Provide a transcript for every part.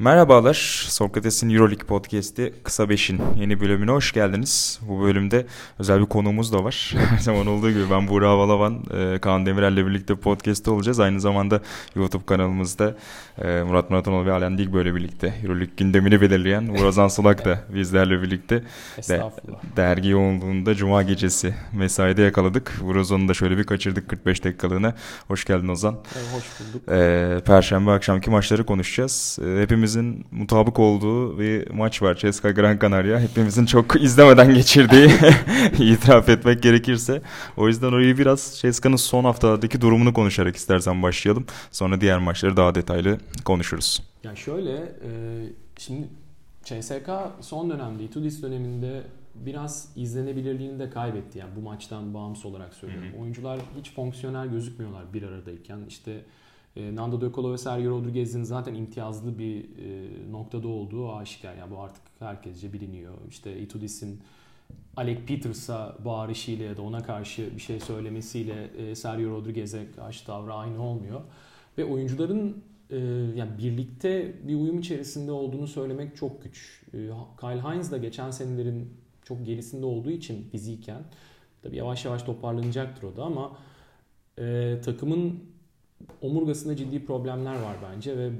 Merhabalar, Sokrates'in Euroleague Podcast'i Kısa 5'in yeni bölümüne hoş geldiniz. Bu bölümde özel bir konuğumuz da var. Her zaman olduğu gibi ben Buğra Balaban, e, Kaan Demirel'le birlikte podcast'te olacağız. Aynı zamanda YouTube kanalımızda e, Murat Muratanoğlu ve Alen Dilbo birlikte Euroleague gündemini belirleyen Uğur Ansalak da bizlerle birlikte de, dergi yoğunluğunda Cuma gecesi mesaide yakaladık. Uğur da şöyle bir kaçırdık 45 dakikalığına. Hoş geldin Ozan. Hoş bulduk. E, Perşembe akşamki maçları konuşacağız. Hepimiz hepimizin mutabık olduğu bir maç var. Ceska Gran Canaria. Hepimizin çok izlemeden geçirdiği itiraf etmek gerekirse. O yüzden orayı biraz Ceska'nın son haftalardaki durumunu konuşarak istersen başlayalım. Sonra diğer maçları daha detaylı konuşuruz. Ya şöyle, e, şimdi CSK son dönemde, Itudis döneminde biraz izlenebilirliğini de kaybetti. Yani bu maçtan bağımsız olarak söylüyorum. Hı hı. Oyuncular hiç fonksiyonel gözükmüyorlar bir aradayken. İşte e, Nando De Colo ve Sergio Rodriguez'in zaten imtiyazlı bir e, noktada olduğu aşikar. Yani bu artık herkesce biliniyor. İşte Itudis'in Alec Peters'a bağırışıyla ya da ona karşı bir şey söylemesiyle e, Sergio Rodriguez'e karşı tavrı aynı olmuyor. Ve oyuncuların yani birlikte bir uyum içerisinde olduğunu söylemek çok güç. Kyle Hines da geçen senelerin çok gerisinde olduğu için fiziken tabii yavaş yavaş toparlanacaktır o da ama e, takımın omurgasında ciddi problemler var bence ve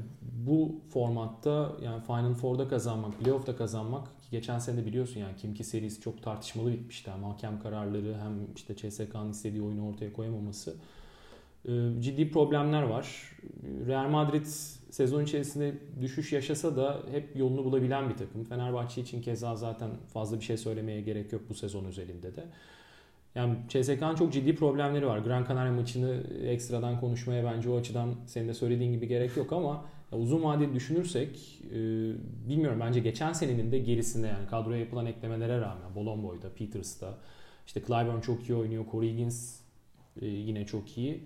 bu formatta yani Final Four'da kazanmak, playoff'ta kazanmak ki geçen sene de biliyorsun yani Kimki serisi çok tartışmalı bitmişti. Hem hakem kararları hem işte CSK'nın istediği oyunu ortaya koyamaması ee, ciddi problemler var. Real Madrid sezon içerisinde düşüş yaşasa da hep yolunu bulabilen bir takım. Fenerbahçe için keza zaten fazla bir şey söylemeye gerek yok bu sezon özelinde de. Yani CSK'nın çok ciddi problemleri var. Gran Canaria maçını ekstradan konuşmaya bence o açıdan senin de söylediğin gibi gerek yok ama uzun vadeli düşünürsek e, bilmiyorum bence geçen senenin de gerisinde yani kadroya yapılan eklemelere rağmen Bolomboy'da, Peters'ta işte Clyburn çok iyi oynuyor. Corey Higgins e, yine çok iyi.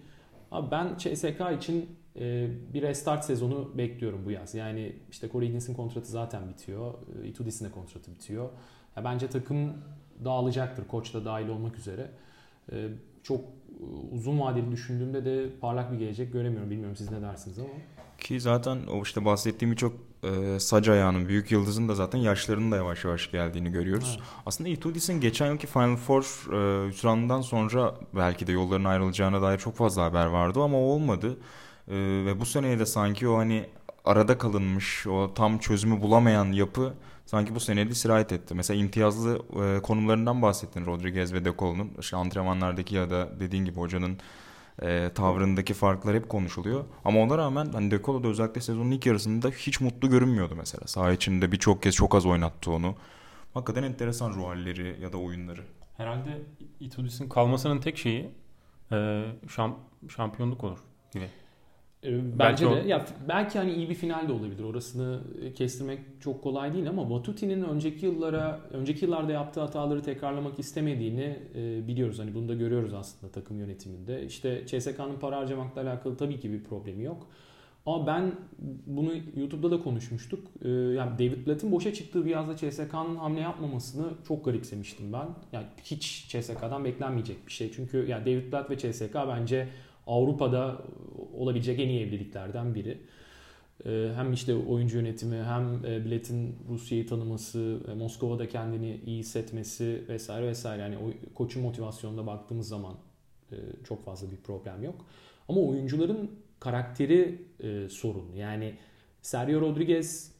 Abi ben CSK için e, bir restart sezonu bekliyorum bu yaz. Yani işte Corey Higgins'in kontratı zaten bitiyor. Itudis'in de kontratı bitiyor. Ya bence takım dağılacaktır. Koç da dahil olmak üzere. Ee, çok e, uzun vadeli düşündüğümde de parlak bir gelecek göremiyorum. Bilmiyorum siz ne dersiniz ama. Ki zaten o işte bahsettiğim birçok e, sac ayağının, büyük yıldızın da zaten yaşlarının da yavaş yavaş geldiğini görüyoruz. Evet. Aslında Itudis'in geçen yılki Final Four e, hüsranından sonra belki de yolların ayrılacağına dair çok fazla haber vardı ama olmadı. E, ve bu seneye de sanki o hani arada kalınmış, o tam çözümü bulamayan yapı sanki bu sene de sirayet etti. Mesela imtiyazlı e, konumlarından bahsettin Rodriguez ve De Colo'nun. İşte antrenmanlardaki ya da dediğin gibi hocanın e, tavrındaki farklar hep konuşuluyor. Ama ona rağmen hani De Colo da özellikle sezonun ilk yarısında hiç mutlu görünmüyordu mesela. Saha içinde birçok kez çok az oynattı onu. Hakikaten enteresan ruh halleri ya da oyunları. Herhalde Itudis'in kalmasının tek şeyi e, şamp şampiyonluk olur gibi. Ee, bence belki de. O... Ya belki hani iyi bir final de olabilir. Orasını e, kestirmek çok kolay değil ama Batuti'nin önceki yıllara, önceki yıllarda yaptığı hataları tekrarlamak istemediğini e, biliyoruz. Hani bunu da görüyoruz aslında takım yönetiminde. İşte CSK'nın para harcamakla alakalı tabii ki bir problemi yok. Ama ben bunu YouTube'da da konuşmuştuk. Ee, yani David Blatt'ın boşa çıktığı bir yazda CSK'nın hamle yapmamasını çok garipsemiştim ben. Yani hiç CSK'dan beklenmeyecek bir şey. Çünkü yani David Blatt ve CSK bence Avrupa'da olabilecek en iyi evliliklerden biri. Ee, hem işte oyuncu yönetimi hem e, biletin Rusya'yı tanıması, e, Moskova'da kendini iyi hissetmesi vesaire vesaire. Yani koçun motivasyonuna baktığımız zaman e, çok fazla bir problem yok. Ama oyuncuların karakteri sorun. Yani Sergio Rodriguez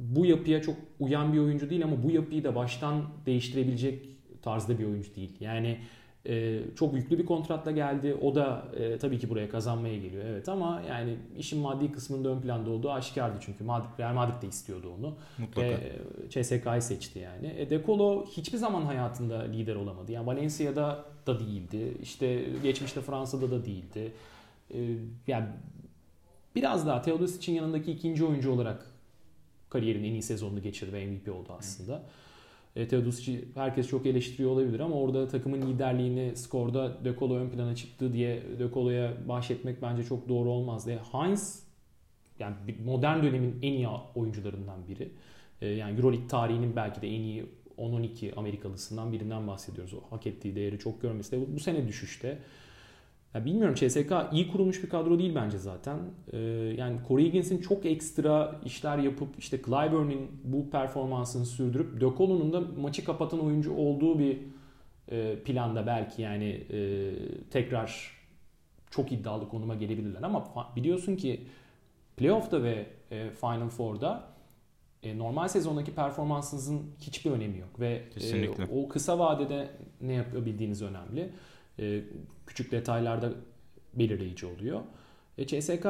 bu yapıya çok uyan bir oyuncu değil ama bu yapıyı da baştan değiştirebilecek tarzda bir oyuncu değil. Yani e, çok yüklü bir kontratla geldi. O da e, tabii ki buraya kazanmaya geliyor. Evet ama yani işin maddi kısmında ön planda olduğu aşikardı çünkü Madrid, Real Madrid de istiyordu onu. Mutlaka. Ve e, CSK'yı seçti yani. E, De Colo hiçbir zaman hayatında lider olamadı. Yani Valencia'da da değildi. İşte geçmişte Fransa'da da değildi. E, yani biraz daha Teodosic'in yanındaki ikinci oyuncu olarak kariyerin en iyi sezonunu geçirdi ve MVP oldu aslında. Hı. E, Teodosic'i herkes çok eleştiriyor olabilir ama orada takımın liderliğini skorda De Colo ön plana çıktı diye De Colo'ya bahşetmek bence çok doğru olmaz. E, Heinz yani modern dönemin en iyi oyuncularından biri. E, yani Euroleague tarihinin belki de en iyi 10-12 Amerikalısından birinden bahsediyoruz. O hak ettiği değeri çok görmesi de bu, bu sene düşüşte. Ya bilmiyorum CSK iyi kurulmuş bir kadro değil bence zaten. Ee, yani Corey Higgins'in çok ekstra işler yapıp işte Clyburn'in bu performansını sürdürüp De Colo'nun da maçı kapatan oyuncu olduğu bir e, planda belki yani e, tekrar çok iddialı konuma gelebilirler ama biliyorsun ki playoff'ta ve e, Final Four'da e, normal sezondaki performansınızın hiçbir önemi yok ve e, o kısa vadede ne yapabildiğiniz önemli. E, küçük detaylarda belirleyici oluyor. E, CSK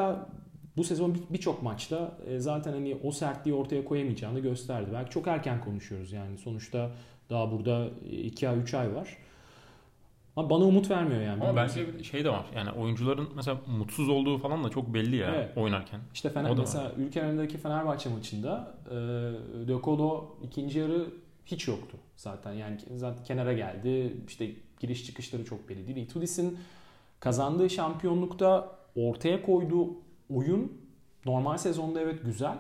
bu sezon birçok bir maçta e, zaten hani o sertliği ortaya koyamayacağını gösterdi. Belki çok erken konuşuyoruz yani sonuçta daha burada 2 ay 3 ay var. Ama bana umut vermiyor yani. Ama bence şey de var. Yani oyuncuların mesela mutsuz olduğu falan da çok belli ya evet. oynarken. İşte Fener, mesela var. ülke önündeki Fenerbahçe maçında e, De Colo ikinci yarı hiç yoktu zaten. Yani zaten kenara geldi. İşte giriş çıkışları çok belli değil. Itudis'in kazandığı şampiyonlukta ortaya koyduğu oyun normal sezonda evet güzel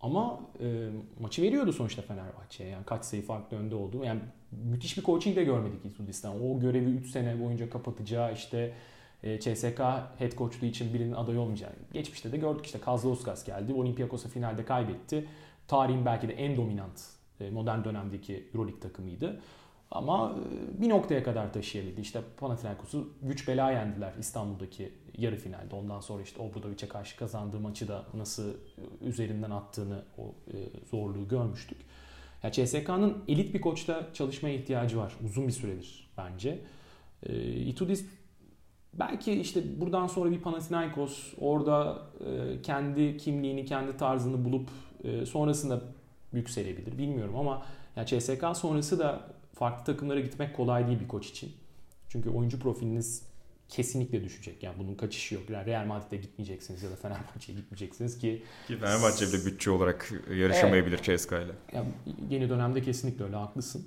ama e, maçı veriyordu sonuçta Fenerbahçe'ye. Yani kaç sayı farklı önde oldu. Yani müthiş bir coaching de görmedik Itudis'ten. O görevi 3 sene boyunca kapatacağı işte e, CSK head coachluğu için birinin aday olmayacağı. Geçmişte de gördük işte Kazlauskas geldi. Olympiakos'a finalde kaybetti. Tarihin belki de en dominant e, modern dönemdeki Euroleague takımıydı. Ama e, bir noktaya kadar taşıyabildi. İşte Panathinaikos'u güç bela yendiler İstanbul'daki yarı finalde. Ondan sonra işte Obradovic'e karşı kazandığı maçı da nasıl e, üzerinden attığını o e, zorluğu görmüştük. Ya CSK'nın elit bir koçta çalışmaya ihtiyacı var uzun bir süredir bence. Itudis belki işte buradan sonra bir Panathinaikos orada kendi kimliğini, kendi tarzını bulup sonrasında yükselebilir bilmiyorum ama ya CSK sonrası da farklı takımlara gitmek kolay değil bir koç için. Çünkü oyuncu profiliniz kesinlikle düşecek. Yani bunun kaçışı yok. Yani Real Madrid'e gitmeyeceksiniz ya da Fenerbahçe'ye gitmeyeceksiniz ki... Ki Fenerbahçe bile bütçe olarak yarışamayabilir evet. CSKA ile. Yani yeni dönemde kesinlikle öyle haklısın.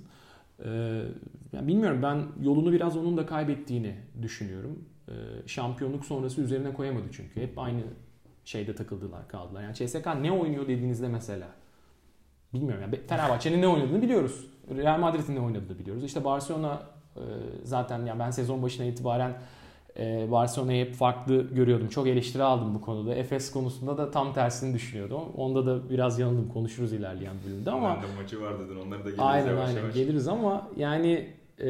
Ee, yani bilmiyorum ben yolunu biraz onun da kaybettiğini düşünüyorum. Ee, şampiyonluk sonrası üzerine koyamadı çünkü. Hep aynı şeyde takıldılar kaldılar. Yani CSK ne oynuyor dediğinizde mesela bilmiyorum yani Fenerbahçe'nin ne oynadığını biliyoruz. Real Madrid'in ne oynadığını biliyoruz. İşte Barcelona e, zaten yani ben sezon başına itibaren e, Barcelona'yı hep farklı görüyordum. Çok eleştiri aldım bu konuda. Efes konusunda da tam tersini düşünüyordum. Onda da biraz yanıldım. Konuşuruz ilerleyen bölümde ama. Ben de maçı var dedin. Onları da geliriz aynen, yavaş aynen. yavaş. Geliriz ama yani e,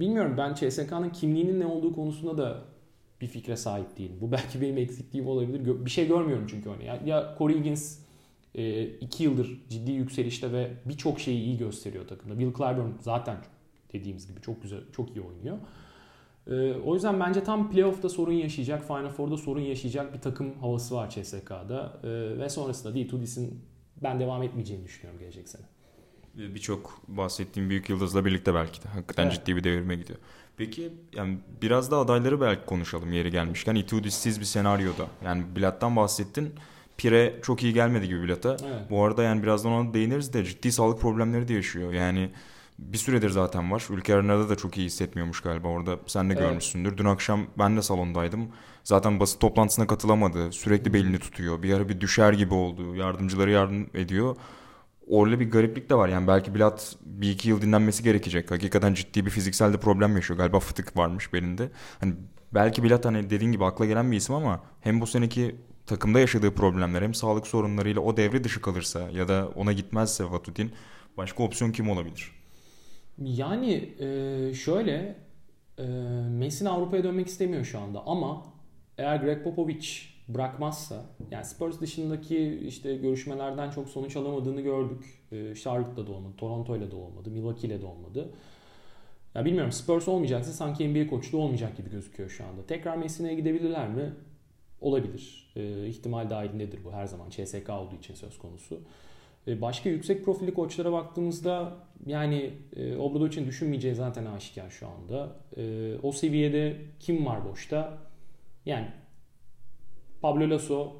bilmiyorum ben CSK'nın kimliğinin ne olduğu konusunda da bir fikre sahip değilim. Bu belki benim eksikliğim olabilir. Bir şey görmüyorum çünkü onu. Ya, ya Corey Higgins e, iki yıldır ciddi yükselişte ve birçok şeyi iyi gösteriyor takımda. Will Clyburn zaten dediğimiz gibi çok güzel, çok iyi oynuyor. E, o yüzden bence tam playoff'ta sorun yaşayacak, Final Four'da sorun yaşayacak bir takım havası var CSK'da. E, ve sonrasında değil Tudis'in ben devam etmeyeceğini düşünüyorum gelecek sene. Birçok bahsettiğim büyük yıldızla birlikte belki de. Hakikaten evet. ciddi bir devirme gidiyor. Peki yani biraz da adayları belki konuşalım yeri gelmişken. Itudis'siz bir senaryoda. Yani Bilat'tan bahsettin. Pire çok iyi gelmedi gibi Bilat'a. Evet. Bu arada yani birazdan ona değiniriz de ciddi sağlık problemleri de yaşıyor. Yani bir süredir zaten var. Ülke arenada da çok iyi hissetmiyormuş galiba orada. Sen de evet. görmüşsündür. Dün akşam ben de salondaydım. Zaten basın toplantısına katılamadı. Sürekli belini tutuyor. Bir ara bir düşer gibi oldu. Yardımcıları yardım ediyor. Orada bir gariplik de var. Yani belki Bilat bir iki yıl dinlenmesi gerekecek. Hakikaten ciddi bir fiziksel de problem yaşıyor. Galiba fıtık varmış belinde. Hani belki Bilat hani dediğin gibi akla gelen bir isim ama hem bu seneki takımda yaşadığı problemler hem sağlık sorunlarıyla o devre dışı kalırsa ya da ona gitmezse Vatutin başka opsiyon kim olabilir? Yani e, şöyle e, Messi Avrupa'ya dönmek istemiyor şu anda ama eğer Greg Popovich bırakmazsa yani Spurs dışındaki işte görüşmelerden çok sonuç alamadığını gördük. E, Charlotte'da da olmadı, Toronto'yla da olmadı, Milwaukee'yle de olmadı. Ya bilmiyorum Spurs olmayacaksa sanki NBA koçluğu olmayacak gibi gözüküyor şu anda. Tekrar Messi'ne gidebilirler mi? Olabilir. E, ihtimal dahilindedir bu her zaman CSK olduğu için söz konusu. E, başka yüksek profilli koçlara baktığımızda yani e, Obrado için düşünmeyeceği zaten aşikar şu anda. E, o seviyede kim var boşta? Yani Pablo Lasso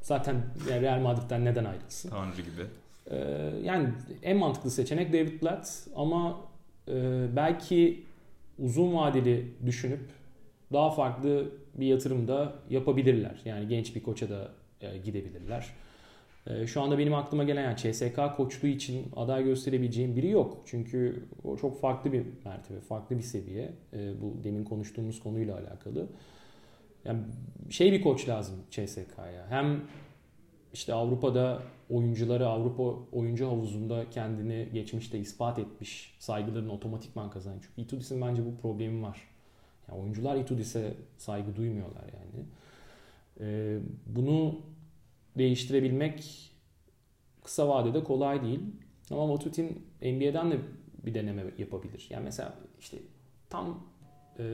zaten Real Madrid'den neden ayrılsın? Tanrı gibi. E, yani en mantıklı seçenek David Blatt ama e, belki uzun vadeli düşünüp daha farklı bir yatırım da yapabilirler. Yani genç bir koça da e, gidebilirler. E, şu anda benim aklıma gelen yani CSK koçluğu için aday gösterebileceğim biri yok. Çünkü o çok farklı bir mertebe, farklı bir seviye. E, bu demin konuştuğumuz konuyla alakalı. yani şey bir koç lazım CSK'ya. Hem işte Avrupa'da oyuncuları Avrupa oyuncu havuzunda kendini geçmişte ispat etmiş saygılarını otomatikman kazanıyor. Çünkü Itudis'in bence bu problemi var. Yani oyuncular Itudis'e saygı duymuyorlar yani. Ee, bunu değiştirebilmek kısa vadede kolay değil. Ama Matutin NBA'den de bir deneme yapabilir. Yani mesela işte tam e,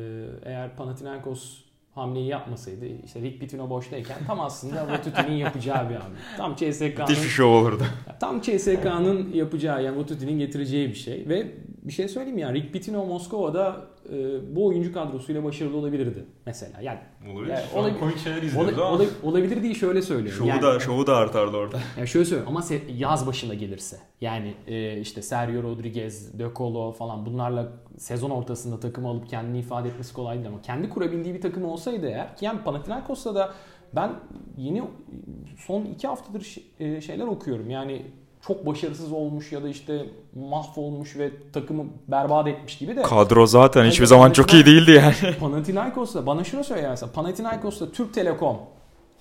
eğer Panathinaikos hamleyi yapmasaydı işte Rick Pitino boştayken tam aslında Vatutin'in yapacağı bir hamle. Tam CSK'nın Müthiş bir şov olurdu. tam CSK'nın yapacağı yani Vatutin'in getireceği bir şey ve bir şey söyleyeyim yani Rick Pitino Moskova'da e, bu oyuncu kadrosuyla başarılı olabilirdi mesela. Yani Olabilir. Yani Şu olabi- komik şeyler ola- izliyoruz ama. ola- olabilir diye şöyle söylüyorum. Şovu, yani, da, şovu da artardı orada. ya şöyle söyleyeyim ama yaz başına gelirse yani e, işte Sergio Rodriguez, De Colo falan bunlarla sezon ortasında takımı alıp kendini ifade etmesi kolay değil ama kendi kurabildiği bir takım olsaydı eğer ki yani Panathinaikos'ta da ben yeni son iki haftadır e, şeyler okuyorum yani çok başarısız olmuş ya da işte mahvolmuş ve takımı berbat etmiş gibi de Kadro zaten hiçbir Evet, zaman çok iyi değildi yani. Panathinaikos'ta bana şunu söyle mesela Panathinaikos'ta Türk Telekom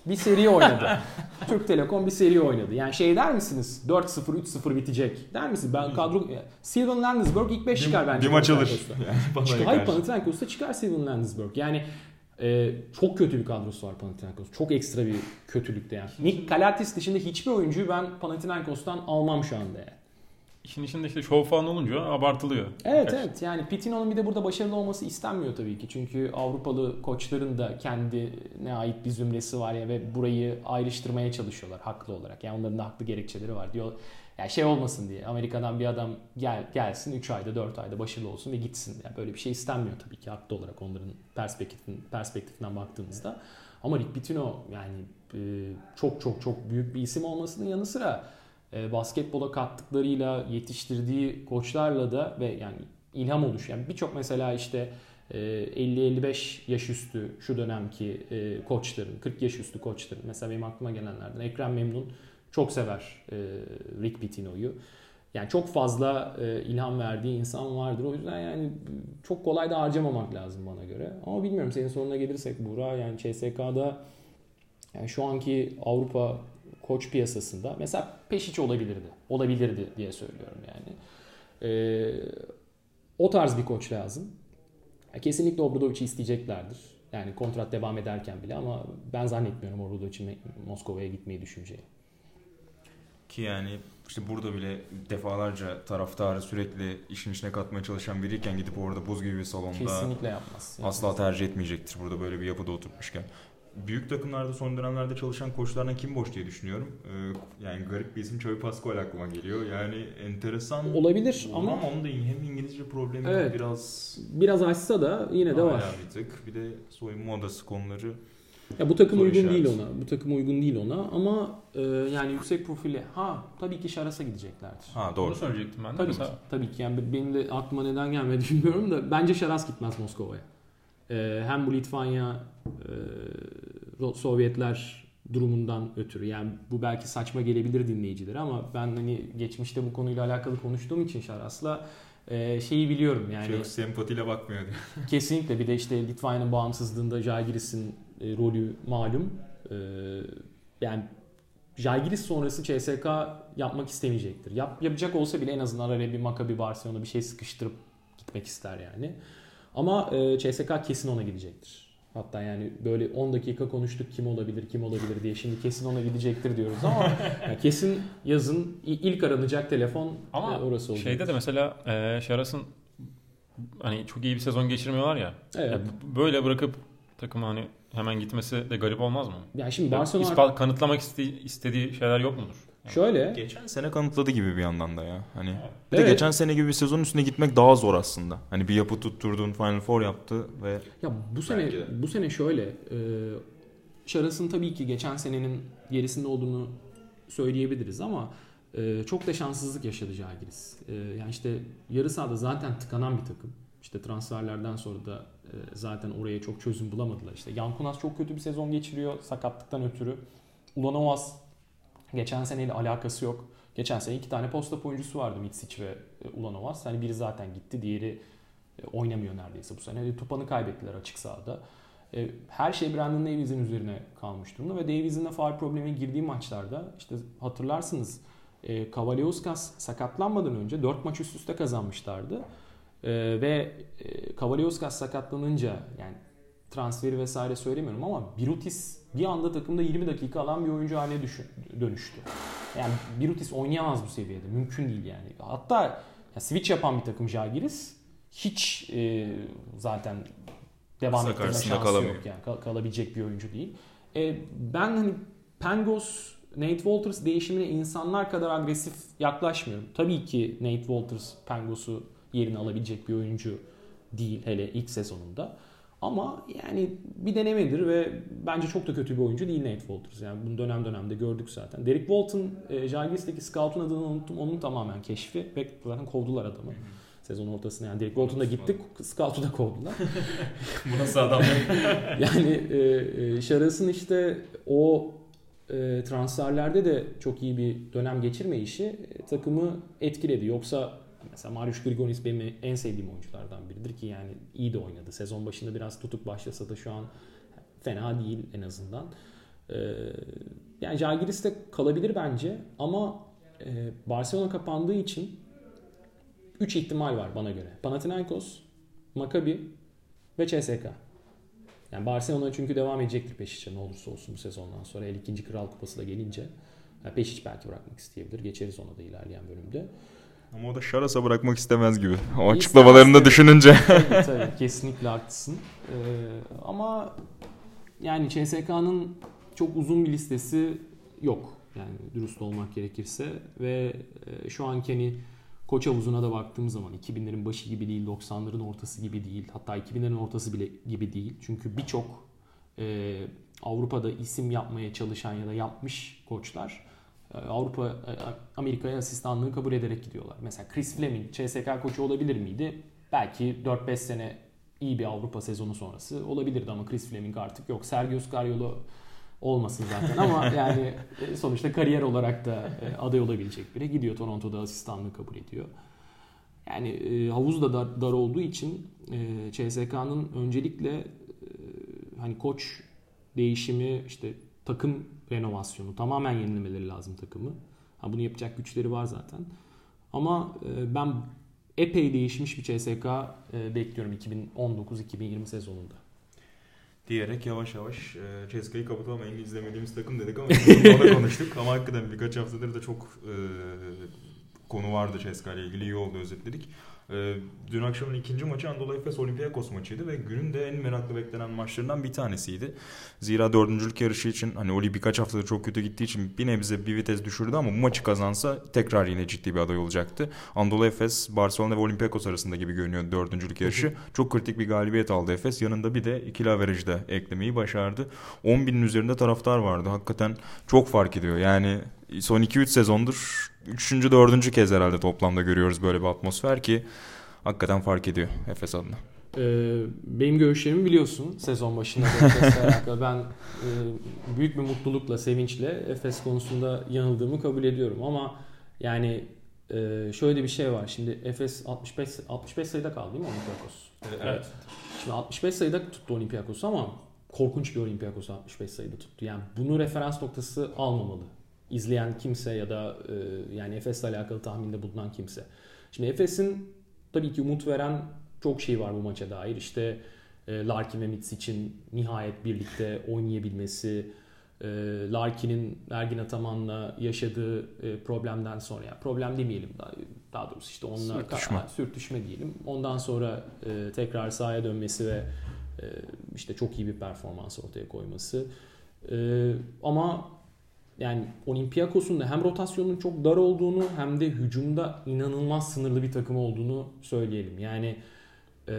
bir seri oynadı. Türk Telekom bir seri oynadı. Yani şey der misiniz? 4-0 3-0 bitecek. Der misiniz? Ben kadro Steven Landesberg ilk 5 çıkar bence. bir maç alır. Yani hayır. Panathinaikos'ta çıkar Steven Landesberg. Yani e, çok kötü bir kadrosu var Panathinaikos. Çok ekstra bir kötülükte yani. Nick Kalatis dışında hiçbir oyuncuyu ben Panathinaikos'tan almam şu anda yani. İşin içinde işte şov falan olunca abartılıyor. Evet Birkaç. evet yani Pitino'nun bir de burada başarılı olması istenmiyor tabii ki. Çünkü Avrupalı koçların da kendine ait bir zümresi var ya ve burayı ayrıştırmaya çalışıyorlar haklı olarak. Yani onların da haklı gerekçeleri var diyor. Yani şey olmasın diye Amerika'dan bir adam gel gelsin 3 ayda 4 ayda başarılı olsun ve gitsin. Yani böyle bir şey istenmiyor tabii ki haklı olarak onların perspektifin, perspektifinden baktığımızda. Ama Rick Pitino yani e, çok çok çok büyük bir isim olmasının yanı sıra e, basketbola kattıklarıyla yetiştirdiği koçlarla da ve yani ilham oluş. Yani birçok mesela işte e, 50-55 yaş üstü şu dönemki e, koçların, 40 yaş üstü koçların mesela benim aklıma gelenlerden Ekrem Memnun çok sever e, Rick Pitino'yu. Yani çok fazla e, ilham verdiği insan vardır. O yüzden yani çok kolay da harcamamak lazım bana göre. Ama bilmiyorum senin soruna gelirsek Buğra yani CSK'da yani şu anki Avrupa koç piyasasında mesela Peşiç olabilirdi. Olabilirdi diye söylüyorum yani. Ee, o tarz bir koç lazım. Kesinlikle Obradovic'i isteyeceklerdir. Yani kontrat devam ederken bile ama ben zannetmiyorum Obradovic'in Moskova'ya gitmeyi düşüneceği. Ki yani işte burada bile defalarca taraftarı sürekli işin içine katmaya çalışan biriyken gidip orada buz gibi bir salonda Kesinlikle yapmaz. asla tercih etmeyecektir burada böyle bir yapıda oturtmuşken. Büyük takımlarda son dönemlerde çalışan koçlardan kim boş diye düşünüyorum. Ee, yani garip bir isim Xavi Pascual aklıma geliyor. Yani enteresan Olabilir ama onun da hem İngilizce problemi Evet. biraz biraz açsa da yine de var. bir tık. Bir de soyunma odası konuları Ya bu takım Soru uygun işareti. değil ona. Bu takım uygun değil ona ama e, yani yüksek profili ha tabii ki Şaras'a gideceklerdir. Ha Doğru. Bunu söyleyecektim ben de. Tabii Mesela ki. Tabii ki. Yani benim de aklıma neden gelmedi bilmiyorum da bence Şaras gitmez Moskova'ya. Ee, hem bu Litvanya e, Sovyetler durumundan ötürü. Yani bu belki saçma gelebilir dinleyicilere ama ben hani geçmişte bu konuyla alakalı konuştuğum için Şaras'la e, şeyi biliyorum yani. Çok sempatiyle bakmıyor diyor. Kesinlikle bir de işte Litvanya'nın bağımsızlığında Žalgiris'in e, rolü malum. E, yani Žalgiris sonrası CSK yapmak istemeyecektir. Yap, yapacak olsa bile en azından araya bir Maccabi Barcelona bir şey sıkıştırıp gitmek ister yani. Ama e, CSK kesin ona gidecektir. Hatta yani böyle 10 dakika konuştuk kim olabilir kim olabilir diye şimdi kesin ona gidecektir diyoruz ama yani kesin yazın ilk aranacak telefon Ama e, orası olacak. şeyde de mesela e, Şaras'ın hani çok iyi bir sezon geçirmiyorlar ya. Evet. Ya böyle bırakıp takıma hani hemen gitmesi de garip olmaz mı? Yani şimdi Ya Barcelona ispat- kanıtlamak iste- istediği şeyler yok mudur? şöyle Geçen sene kanıtladı gibi bir yandan da ya. Hani bir Evet. de geçen sene gibi bir sezonun üstüne gitmek daha zor aslında. Hani bir yapı tutturdun, Final Four yaptı ve Ya bu sene de. bu sene şöyle e, Şaras'ın tabii ki geçen senenin gerisinde olduğunu söyleyebiliriz ama e, çok da şanssızlık yaşadı Žalgiris. E, yani işte yarı sahada zaten tıkanan bir takım. İşte transferlerden sonra da e, zaten oraya çok çözüm bulamadılar. İşte Yankunas çok kötü bir sezon geçiriyor sakatlıktan ötürü. Ulanovas geçen seneyle alakası yok. Geçen sene iki tane posta oyuncusu vardı Mitsic ve e, Ulanovas. Hani biri zaten gitti, diğeri e, oynamıyor neredeyse bu sene. Tupan'ı kaybettiler açık sahada. Her şey Brandon Davies'in üzerine kalmış durumda ve Davies'in de faal problemi girdiği maçlarda işte hatırlarsınız Kavaliauskas sakatlanmadan önce 4 maç üst üste kazanmışlardı. E, ve e, Kavaliauskas sakatlanınca yani transferi vesaire söylemiyorum ama Birutis bir anda takımda 20 dakika alan bir oyuncu haline düşün, dönüştü. Yani Birutis oynayamaz bu seviyede. Mümkün değil yani. Hatta ya switch yapan bir takım Jagiris hiç e, zaten devam ettirme şansı kalamıyor. yok yani. Kal- kalabilecek bir oyuncu değil. E, ben hani Pangos Nate Walters değişimine insanlar kadar agresif yaklaşmıyorum. Tabii ki Nate Walters Pangos'u yerine alabilecek bir oyuncu değil hele ilk sezonunda. Ama yani bir denemedir ve bence çok da kötü bir oyuncu değil Nate Walters. Yani bunu dönem dönemde gördük zaten. Derek Walton, e, Jalgiris'teki scout'un adını unuttum. Onun tamamen keşfi ve zaten kovdular adamı. Sezon ortasında yani Derek Walton da gitti, scout'u da kovdular. Bu nasıl adam? yani e, e, Şaras'ın işte o e, transferlerde de çok iyi bir dönem geçirmeyişi e, takımı etkiledi. Yoksa Mesela Marius Grigonis benim en sevdiğim oyunculardan biridir ki yani iyi de oynadı. Sezon başında biraz tutuk başlasa da şu an fena değil en azından. Ee, yani Jalgiris de kalabilir bence ama e, Barcelona kapandığı için 3 ihtimal var bana göre. Panathinaikos, Maccabi ve CSK. Yani Barcelona çünkü devam edecektir Peşic'e ne olursa olsun bu sezondan sonra. El ikinci Kral Kupası da gelince. Yani Peşic belki bırakmak isteyebilir. Geçeriz ona da ilerleyen bölümde. Ama o da Şaras'a bırakmak istemez gibi. O açıklamalarını da düşününce. tabii tabii kesinlikle haklısın. Ee, ama yani CSK'nın çok uzun bir listesi yok. Yani dürüst olmak gerekirse. Ve e, şu anki hani koç havuzuna da baktığım zaman 2000'lerin başı gibi değil, 90'ların ortası gibi değil. Hatta 2000'lerin ortası bile gibi değil. Çünkü birçok e, Avrupa'da isim yapmaya çalışan ya da yapmış koçlar Avrupa e, Amerika'ya asistanlığı kabul ederek gidiyorlar. Mesela Chris Fleming CSK koçu olabilir miydi? Belki 4-5 sene iyi bir Avrupa sezonu sonrası olabilirdi ama Chris Fleming artık yok. Sergio Scariolo olmasın zaten ama yani e, sonuçta kariyer olarak da aday olabilecek biri. Gidiyor Toronto'da asistanlığı kabul ediyor. Yani havuz da dar, dar olduğu için CSK'nın öncelikle hani koç değişimi işte takım renovasyonu. Tamamen yenilemeleri lazım takımı. Ha, bunu yapacak güçleri var zaten. Ama e, ben epey değişmiş bir CSK e, bekliyorum 2019-2020 sezonunda. Diyerek yavaş yavaş e, CSK'yı kapatalım. En izlemediğimiz takım dedik ama ona konuştuk. Ama hakikaten birkaç haftadır da çok e, konu vardı CSKA ile ilgili. iyi oldu özetledik. Ee, dün akşamın ikinci maçı Anadolu Efes Olympiakos maçıydı ve günün de en meraklı beklenen maçlarından bir tanesiydi. Zira dördüncülük yarışı için hani Oli birkaç haftadır çok kötü gittiği için bir nebze bir vites düşürdü ama bu maçı kazansa tekrar yine ciddi bir aday olacaktı. Anadolu Efes, Barcelona ve Olympiakos arasında gibi görünüyor dördüncülük yarışı. Çok kritik bir galibiyet aldı Efes. Yanında bir de ikili averajda eklemeyi başardı. 10 binin üzerinde taraftar vardı. Hakikaten çok fark ediyor. Yani son 2-3 sezondur 3. 4. kez herhalde toplamda görüyoruz böyle bir atmosfer ki hakikaten fark ediyor Efes adına. Ee, benim görüşlerimi biliyorsun sezon başında Efes'le alakalı. Ben e, büyük bir mutlulukla, sevinçle Efes konusunda yanıldığımı kabul ediyorum ama yani e, şöyle bir şey var. Şimdi Efes 65 65 sayıda kaldı değil mi Olympiakos? Evet. Şimdi 65 sayıda tuttu Olympiakos ama korkunç bir Olympiakos 65 sayıda tuttu. Yani bunu referans noktası almamalı izleyen kimse ya da e, yani Efes'le alakalı tahminde bulunan kimse. Şimdi Efes'in tabii ki umut veren çok şey var bu maça dair. İşte e, Larkin ve Mitz için nihayet birlikte oynayabilmesi, e, Larkin'in Ergin Ataman'la yaşadığı e, problemden sonra, yani problem demeyelim daha, daha doğrusu işte onunla sürtüşme, ka- sürtüşme diyelim. Ondan sonra e, tekrar sahaya dönmesi ve e, işte çok iyi bir performans ortaya koyması. E, ama yani Olympiakos'un da hem rotasyonun çok dar olduğunu hem de hücumda inanılmaz sınırlı bir takım olduğunu söyleyelim. Yani e,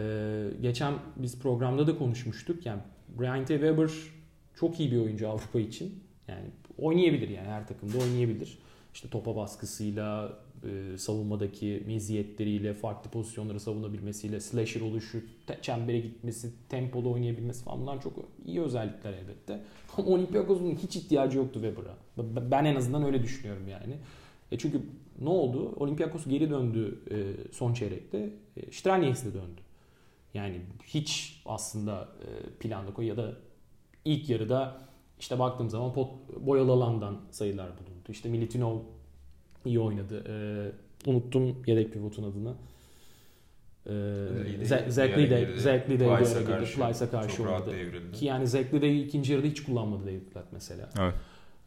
geçen biz programda da konuşmuştuk. Yani Brian T. Weber çok iyi bir oyuncu Avrupa için. Yani oynayabilir yani her takımda oynayabilir. İşte topa baskısıyla, e, savunmadaki meziyetleriyle, farklı pozisyonları savunabilmesiyle, slasher oluşu, çembere gitmesi, tempolu oynayabilmesi falan bunlar çok iyi özellikler elbette. Ama Olympiakos'un hiç ihtiyacı yoktu Weber'a. Ben en azından öyle düşünüyorum yani. E çünkü ne oldu? Olympiakos geri döndü e, son çeyrekte. E, Strelnieks de döndü. Yani hiç aslında e, planda koy ya da ilk yarıda işte baktığım zaman pot, boyalı alandan sayılar bulundu. İşte Militinov iyi oynadı. Ee, unuttum yedek pivotun adını. Ee, Lidey Zach Lidey bir ara girdi. Plyce'a karşı oynadı. Ki yani Zach Lidey'i ikinci yarıda hiç kullanmadı David Platt mesela. Evet.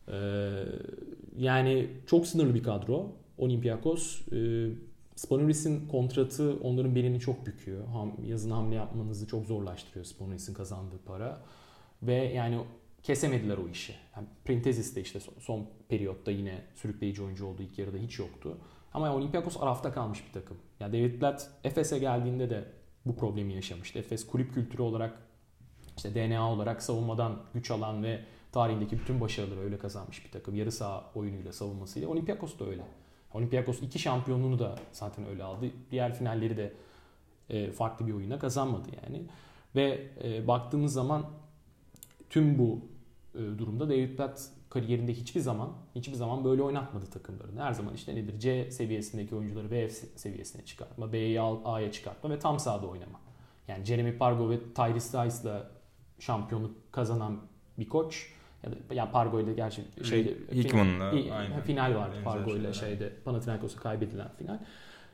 Ee, yani çok sınırlı bir kadro. Olympiakos. Ee, Spanulis'in kontratı onların belini çok büküyor. Ham, yazın hamle yapmanızı çok zorlaştırıyor Spanulis'in kazandığı para. Ve yani kesemediler o işi. Yani Printezis de işte son, periyotta yine sürükleyici oyuncu oldu. İlk yarıda hiç yoktu. Ama Olympiakos arafta kalmış bir takım. Yani David Blatt Efes'e geldiğinde de bu problemi yaşamıştı. Efes kulüp kültürü olarak işte DNA olarak savunmadan güç alan ve tarihindeki bütün başarıları öyle kazanmış bir takım. Yarı saha oyunuyla savunmasıyla. Olympiakos da öyle. Olympiakos iki şampiyonluğunu da zaten öyle aldı. Diğer finalleri de e, farklı bir oyuna kazanmadı yani. Ve e, baktığımız zaman tüm bu durumda David Platt kariyerinde hiçbir zaman hiçbir zaman böyle oynatmadı takımlarını. Her zaman işte nedir? C seviyesindeki oyuncuları B seviyesine çıkartma, B'yi A'ya çıkartma ve tam sahada oynama. Yani Jeremy Pargo ve Tyrese Rice'la şampiyonluk kazanan bir koç ya da yani Pargo ile gerçi şeyde Hickman'la final, final vardı Pargo ile şeyde Panathinaikos'a kaybedilen final.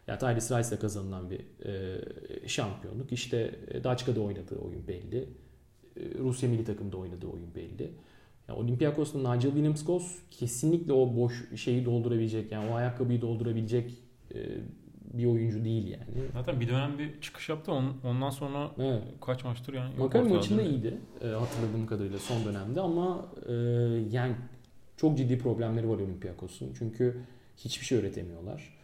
Yani Tyrese Rice'la kazanılan bir e, şampiyonluk. İşte e, Daçka'da oynadığı oyun belli. E, Rusya milli takımda oynadığı oyun belli. Yani Olympiakos'ta Nigel Williams-Goss kesinlikle o boş şeyi doldurabilecek yani o ayakkabıyı doldurabilecek e, bir oyuncu değil yani. Zaten bir dönem bir çıkış yaptı. Ondan sonra evet. kaç maçtır yani. Maccabi maçında iyiydi e, hatırladığım kadarıyla son dönemde ama e, yani çok ciddi problemleri var Olympiakos'un. Çünkü hiçbir şey öğretemiyorlar.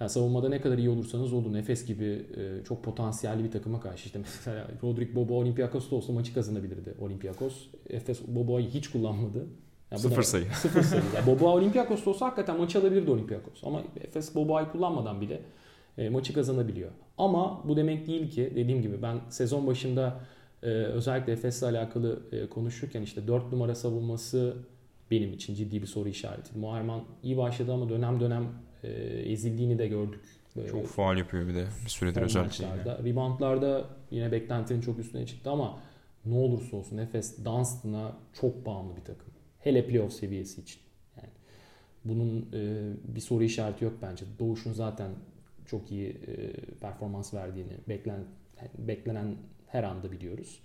Yani savunmada ne kadar iyi olursanız olun. Efes gibi e, çok potansiyelli bir takıma karşı işte mesela Rodrik Bobo Olympiakos'ta olsa maçı kazanabilirdi Olympiakos. Efes Bobo'yu hiç kullanmadı. Yani sıfır sayı. Sıfır sayı. Yani Bobo Olympiakos'ta olsa hakikaten maçı alabilirdi Olympiakos. Ama Efes Bobo'yu kullanmadan bile e, maçı kazanabiliyor. Ama bu demek değil ki dediğim gibi ben sezon başında e, özellikle Efes'le alakalı e, konuşurken işte 4 numara savunması benim için ciddi bir soru işareti. Muharman iyi başladı ama dönem dönem e, ezildiğini de gördük. Çok faal yapıyor bir de bir süredir özellikle. Maçlarda. Reboundlarda yine beklentinin çok üstüne çıktı ama ne olursa olsun Efes Dunstan'a çok bağımlı bir takım. Hele playoff seviyesi için. Yani bunun e, bir soru işareti yok bence. Doğuş'un zaten çok iyi e, performans verdiğini beklen, beklenen her anda biliyoruz.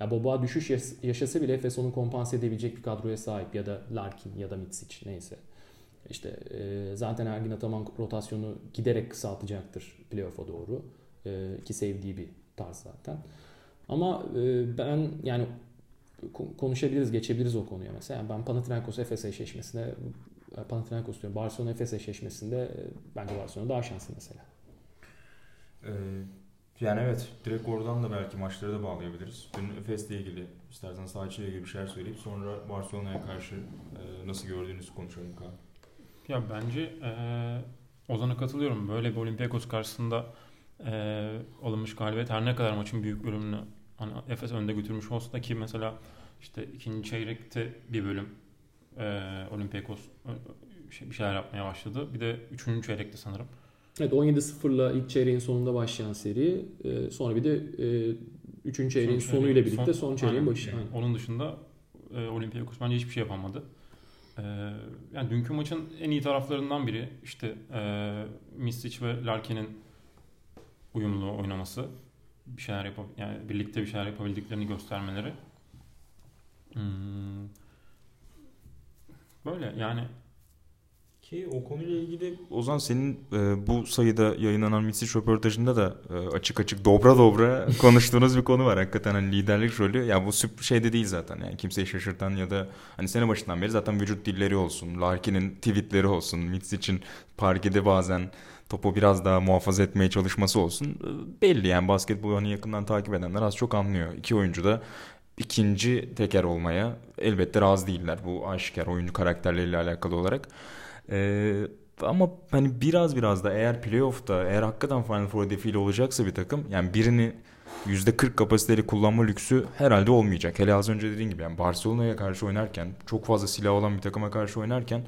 Ya Boba düşüş yaşasa bile Efes onu kompanse edebilecek bir kadroya sahip ya da Larkin ya da Mitsic neyse. İşte e, zaten Ergin Ataman rotasyonu giderek kısaltacaktır playoff'a doğru. E, ki sevdiği bir tarz zaten. Ama e, ben yani konuşabiliriz, geçebiliriz o konuya mesela. Yani ben Panathinaikos Efes eşleşmesinde Panathinaikos diyorum. Barcelona Efes eşleşmesinde e, bence Barcelona daha şanslı mesela. Ee, yani evet direkt oradan da belki maçları da bağlayabiliriz. Dün Efes'le ilgili istersen saha ile ilgili bir şeyler söyleyip sonra Barcelona'ya karşı e, nasıl gördüğünüzü konuşalım Kaan. Ya bence e, Ozan'a katılıyorum. Böyle bir Olympiakos karşısında e, alınmış galibiyet her ne kadar maçın büyük bölümünü hani Efes önde götürmüş olsa da ki mesela işte ikinci çeyrekte bir bölüm e, Olympiakos şey, bir şeyler yapmaya başladı. Bir de üçüncü çeyrekte sanırım. Evet 17-0'la ilk çeyreğin sonunda başlayan seri. E, sonra bir de e, üçüncü çeyreğin son sonuyla birlikte son, son çeyreğin başı. Yani. Onun dışında e, Olympiakos bence hiçbir şey yapamadı. Ee, yani dünkü maçın en iyi taraflarından biri işte e, Mistic ve Larkin'in uyumlu oynaması. Bir şeyler yapab yani birlikte bir şeyler yapabildiklerini göstermeleri. Hmm. Böyle yani ki o konuyla ilgili Ozan senin e, bu sayıda yayınlanan Mitsic röportajında da e, açık açık dobra dobra konuştuğunuz bir konu var. Hakikaten hani liderlik rolü. Ya bu sürpriz şey de değil zaten. Yani kimseyi şaşırtan ya da hani sene başından beri zaten vücut dilleri olsun. Larkin'in tweetleri olsun. Mitsic'in parkede bazen topu biraz daha muhafaza etmeye çalışması olsun. E, belli yani basketbolu hani yakından takip edenler az çok anlıyor. İki oyuncu da ikinci teker olmaya elbette razı değiller. Bu aşikar oyuncu karakterleriyle alakalı olarak. Ee, ama hani biraz biraz da eğer playoff'ta eğer hakikaten Final Four hedefiyle olacaksa bir takım yani birini %40 kapasiteli kullanma lüksü herhalde olmayacak. Hele az önce dediğin gibi yani Barcelona'ya karşı oynarken çok fazla silah olan bir takıma karşı oynarken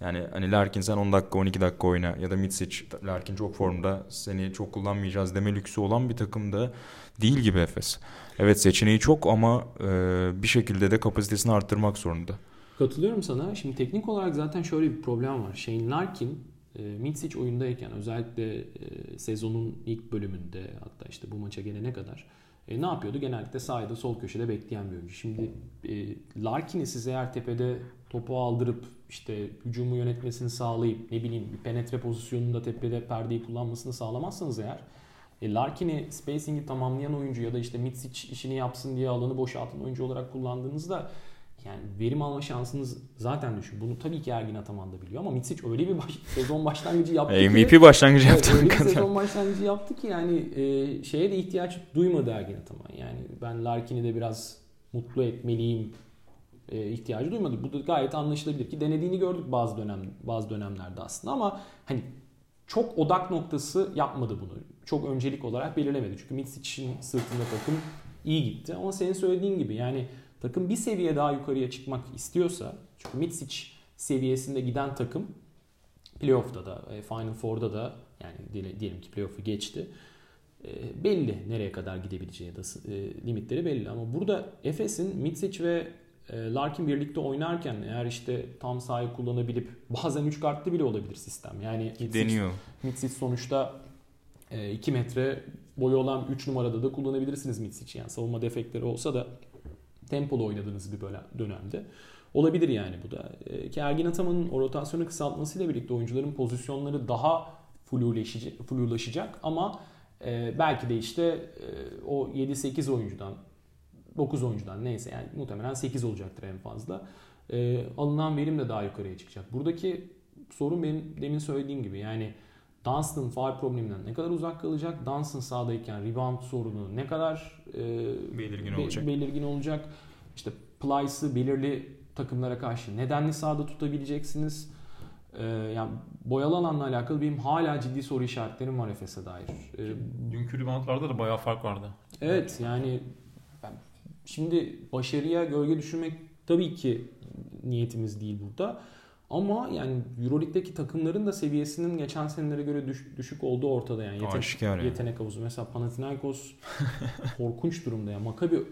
Yani hani Larkin sen 10 dakika 12 dakika oyna ya da Mitsic Larkin çok formda seni çok kullanmayacağız deme lüksü olan bir takım da değil gibi Efes. Evet seçeneği çok ama e, bir şekilde de kapasitesini arttırmak zorunda. Katılıyorum sana. Şimdi teknik olarak zaten şöyle bir problem var. Shane Larkin e, oyundayken özellikle e, sezonun ilk bölümünde hatta işte bu maça gelene kadar e, ne yapıyordu? Genellikle sahada sol köşede bekleyen bir oyuncu. Şimdi e, Larkin'i siz eğer tepede topu aldırıp işte hücumu yönetmesini sağlayıp ne bileyim bir penetre pozisyonunda tepede perdeyi kullanmasını sağlamazsanız eğer Larkin'i spacing'i tamamlayan oyuncu ya da işte Mitsic işini yapsın diye alanı boşaltan oyuncu olarak kullandığınızda yani verim alma şansınız zaten düşük. Bunu tabii ki Ergin Ataman da biliyor ama Mitsic öyle bir baş, sezon başlangıcı yaptı ki. MVP başlangıcı yaptı. Evet, öyle bir sezon başlangıcı yaptı ki yani e, şeye de ihtiyaç duymadı Ergin Ataman. Yani ben Larkin'i de biraz mutlu etmeliyim e, ihtiyacı duymadı. Bu da gayet anlaşılabilir ki denediğini gördük bazı dönem bazı dönemlerde aslında ama hani çok odak noktası yapmadı bunu. Çok öncelik olarak belirlemedi. Çünkü Mitsic'in sırtında takım iyi gitti. Ama senin söylediğin gibi yani takım bir seviye daha yukarıya çıkmak istiyorsa çünkü Mitsic seviyesinde giden takım playoff'ta da e, Final Four'da da yani diyelim ki playoff'u geçti. E, belli nereye kadar gidebileceği ya da e, limitleri belli ama burada Efes'in Mitsic ve Larkin birlikte oynarken eğer işte tam sahayı kullanabilip bazen 3 kartlı bile olabilir sistem. Yani Mitsic, deniyor. Mitsic sonuçta 2 metre boyu olan 3 numarada da kullanabilirsiniz Mitsic'i. Yani savunma defekleri olsa da tempolu oynadığınız bir böyle dönemde. Olabilir yani bu da. E, ki Ergin Ataman'ın o rotasyonu kısaltmasıyla birlikte oyuncuların pozisyonları daha flulaşacak, ama e, belki de işte e, o 7-8 oyuncudan 9 oyuncudan neyse yani muhtemelen 8 olacaktır en fazla. Alınan verim de daha yukarıya çıkacak. Buradaki sorun benim demin söylediğim gibi yani Dunstan faal probleminden ne kadar uzak kalacak? Dunstan sahadayken rebound sorunu ne kadar e, belirgin olacak? Belirgin olacak. İşte Plyce'ı belirli takımlara karşı nedenli sahada tutabileceksiniz? Ee, yani boyalı alanla alakalı benim hala ciddi soru işaretlerim var Efes'e dair. Ee, Dünkü reboundlarda da bayağı fark vardı. Evet yani ben, şimdi başarıya gölge düşürmek tabii ki niyetimiz değil burada. Ama yani Euroleague'deki takımların da seviyesinin geçen senelere göre düş, düşük olduğu ortada yani. Yeten, Aşikar yani. Yetenek havuzu. Mesela Panathinaikos korkunç durumda ya. Maccabi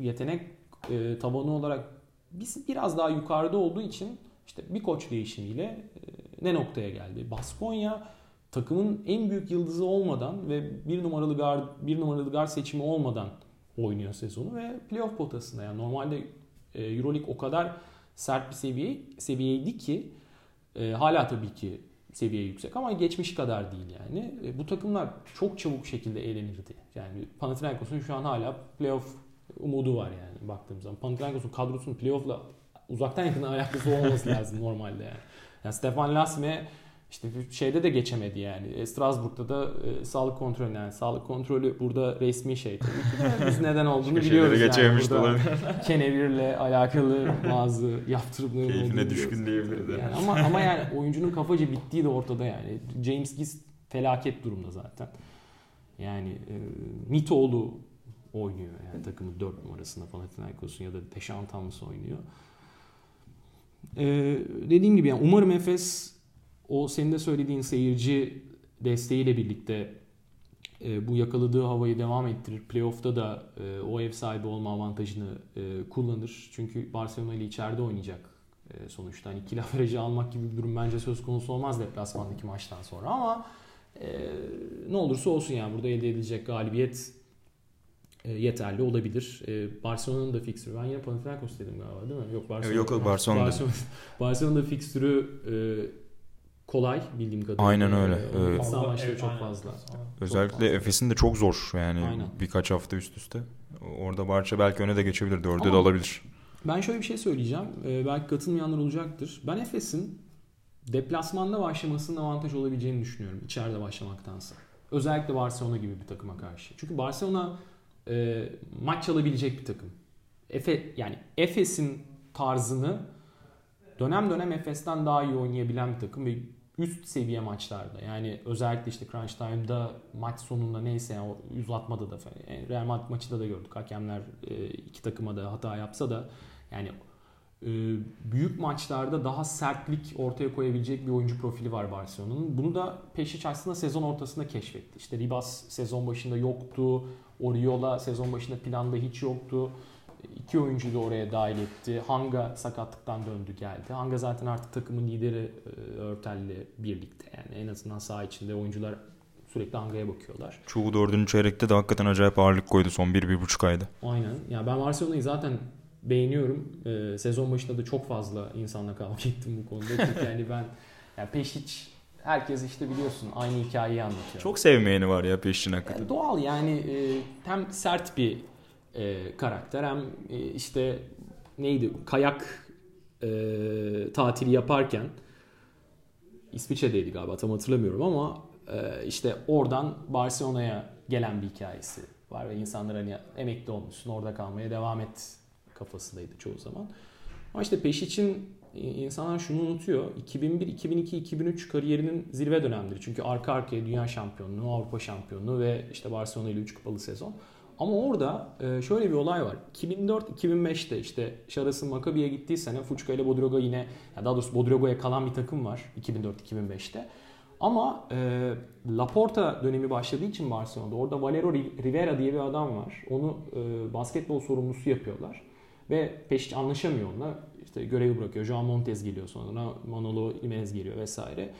yetenek e, tabanı olarak biz biraz daha yukarıda olduğu için işte bir koç değişimiyle e, ne noktaya geldi? Baskonya takımın en büyük yıldızı olmadan ve bir numaralı gar bir numaralı gar seçimi olmadan oynuyor sezonu ve playoff potasında. Yani normalde e, EuroLeague o kadar sert bir seviye seviyeydi ki e, hala tabii ki seviye yüksek ama geçmiş kadar değil yani. E, bu takımlar çok çabuk şekilde eğlenirdi. Yani Panathinaikos'un şu an hala playoff umudu var yani baktığım zaman. Panathinaikos'un kadrosunun playoff'la uzaktan yakın alakası olması lazım normalde yani. Yani Stefan Lasme işte şeyde de geçemedi yani. E, Strasbourg'da da e, sağlık kontrolü yani sağlık kontrolü burada resmi şey tabii ki de biz neden olduğunu biliyoruz yani. Burada kenevirle alakalı bazı yaptırımların Keyfine düşkün diyebiliriz. Yani ama ama yani oyuncunun kafaca bittiği de ortada yani. James Gist felaket durumda zaten. Yani e, Mitoğlu oynuyor yani takımı 4 numarasında Panathinaikos'un ya da Deşan Thomas oynuyor. Ee, dediğim gibi yani umarım Efes o senin de söylediğin seyirci desteğiyle birlikte e, bu yakaladığı havayı devam ettirir. Playoff'ta da e, o ev sahibi olma avantajını e, kullanır. Çünkü Barcelona ile içeride oynayacak e, sonuçta. Hani kill averajı almak gibi bir durum bence söz konusu olmaz deplasmandaki maçtan sonra ama e, ne olursa olsun yani burada elde edilecek galibiyet e, yeterli olabilir. E, Barcelona'nın da fikstürü. Ben yine Panathinaikos dedim galiba değil mi? Yok Barcelona. Yok yok Barcelona. Barcelona, Barcelona'da fikstürü e, kolay bildiğim kadarıyla. Aynen öyle. Ee, evet. maçları çok fazla. Özellikle Efes'in de çok zor yani Aynen. birkaç hafta üst üste. Orada Barça belki öne de geçebilir. Dörde de alabilir. Ben şöyle bir şey söyleyeceğim. Ee, belki katılmayanlar olacaktır. Ben Efes'in deplasmanda başlamasının avantaj olabileceğini düşünüyorum. içeride başlamaktansa. Özellikle Barcelona gibi bir takıma karşı. Çünkü Barcelona e, maç alabilecek bir takım. Efe yani Efes'in tarzını dönem dönem Efes'ten daha iyi oynayabilen bir takım ve üst seviye maçlarda yani özellikle işte crunch time'da maç sonunda neyse yani uzatmada da yani Real Madrid maçında da gördük hakemler e, iki takıma da hata yapsa da yani büyük maçlarda daha sertlik ortaya koyabilecek bir oyuncu profili var Barcelona'nın. Bunu da Peşic aslında sezon ortasında keşfetti. İşte Ribas sezon başında yoktu. Oriola sezon başında planda hiç yoktu. İki oyuncuyu da oraya dahil etti. Hanga sakatlıktan döndü geldi. Hanga zaten artık takımın lideri e, Örtel'le birlikte. Yani en azından saha içinde oyuncular sürekli Hanga'ya bakıyorlar. Çoğu dördüncü çeyrekte de hakikaten acayip ağırlık koydu son bir, bir buçuk ayda. Aynen. Yani ben Barcelona'yı zaten beğeniyorum. Ee, sezon başında da çok fazla insanla kavga ettim bu konuda. Çünkü yani ben yani Peşic herkes işte biliyorsun aynı hikayeyi anlatıyor. Çok sevmeyeni var ya Peşic'in hakikaten. Yani doğal yani e, hem sert bir e, karakter hem e, işte neydi kayak e, tatili yaparken İsviçre'deydi galiba tam hatırlamıyorum ama e, işte oradan Barcelona'ya gelen bir hikayesi var ve insanlar hani emekli olmuşsun orada kalmaya devam et kafasındaydı çoğu zaman. Ama işte peş için insanlar şunu unutuyor. 2001, 2002, 2003 kariyerinin zirve dönemleri. Çünkü arka arkaya dünya şampiyonluğu, Avrupa şampiyonluğu ve işte Barcelona ile 3 kupalı sezon. Ama orada e, şöyle bir olay var. 2004-2005'te işte Şaras'ın Makabi'ye gittiği sene Fuçka ile Bodroga yine daha doğrusu Bodroga'ya kalan bir takım var 2004-2005'te. Ama e, Laporta dönemi başladığı için Barcelona'da orada Valero Rivera diye bir adam var. Onu e, basketbol sorumlusu yapıyorlar. Ve peş anlaşamıyor onunla. İşte görevi bırakıyor. Joao Montes geliyor sonra. Manolo Imenez geliyor vesaire.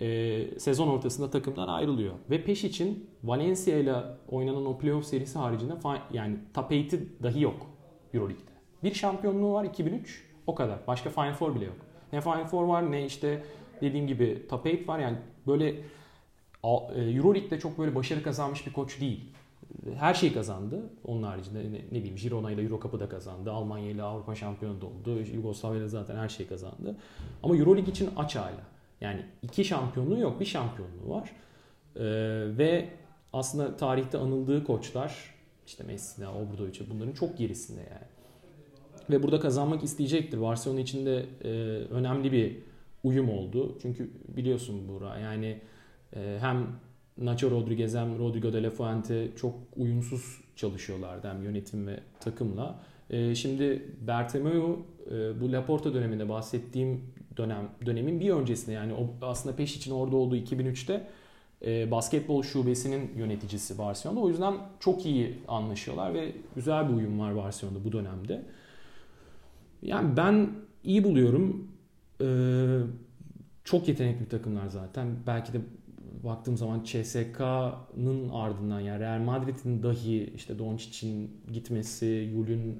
Ee, sezon ortasında takımdan ayrılıyor. Ve peş için Valencia ile oynanan o playoff serisi haricinde yani top 8'i dahi yok Euroleague'de. Bir şampiyonluğu var 2003. O kadar. Başka Final Four bile yok. Ne Final Four var ne işte dediğim gibi top 8 var. Yani böyle e, Euroleague'de çok böyle başarı kazanmış bir koç değil her şeyi kazandı. Onun haricinde ne, ne bileyim Girona ile Euro Cup'ı da kazandı. Almanya ile Avrupa şampiyonu da oldu. Yugoslavya ile zaten her şeyi kazandı. Ama Euroleague için aç hala. Yani iki şampiyonluğu yok. Bir şampiyonluğu var. Ee, ve aslında tarihte anıldığı koçlar işte Messi'ne, Obradoviç'e bunların çok gerisinde yani. Ve burada kazanmak isteyecektir. Barcelona için de e, önemli bir uyum oldu. Çünkü biliyorsun Buğra yani e, hem Nacho Rodriguez hem Rodrigo de la Fuente çok uyumsuz çalışıyorlardı hem yönetim ve takımla. Ee, şimdi Bertomeu e, bu Laporta döneminde bahsettiğim dönem dönemin bir öncesinde yani o aslında peş için orada olduğu 2003'te e, basketbol şubesinin yöneticisi Barcelona'da. O yüzden çok iyi anlaşıyorlar ve güzel bir uyum var Barcelona'da bu dönemde. Yani ben iyi buluyorum. Ee, çok yetenekli takımlar zaten. Belki de baktığım zaman CSK'nın ardından yani Real Madrid'in dahi işte Doncic'in gitmesi, Yul'ün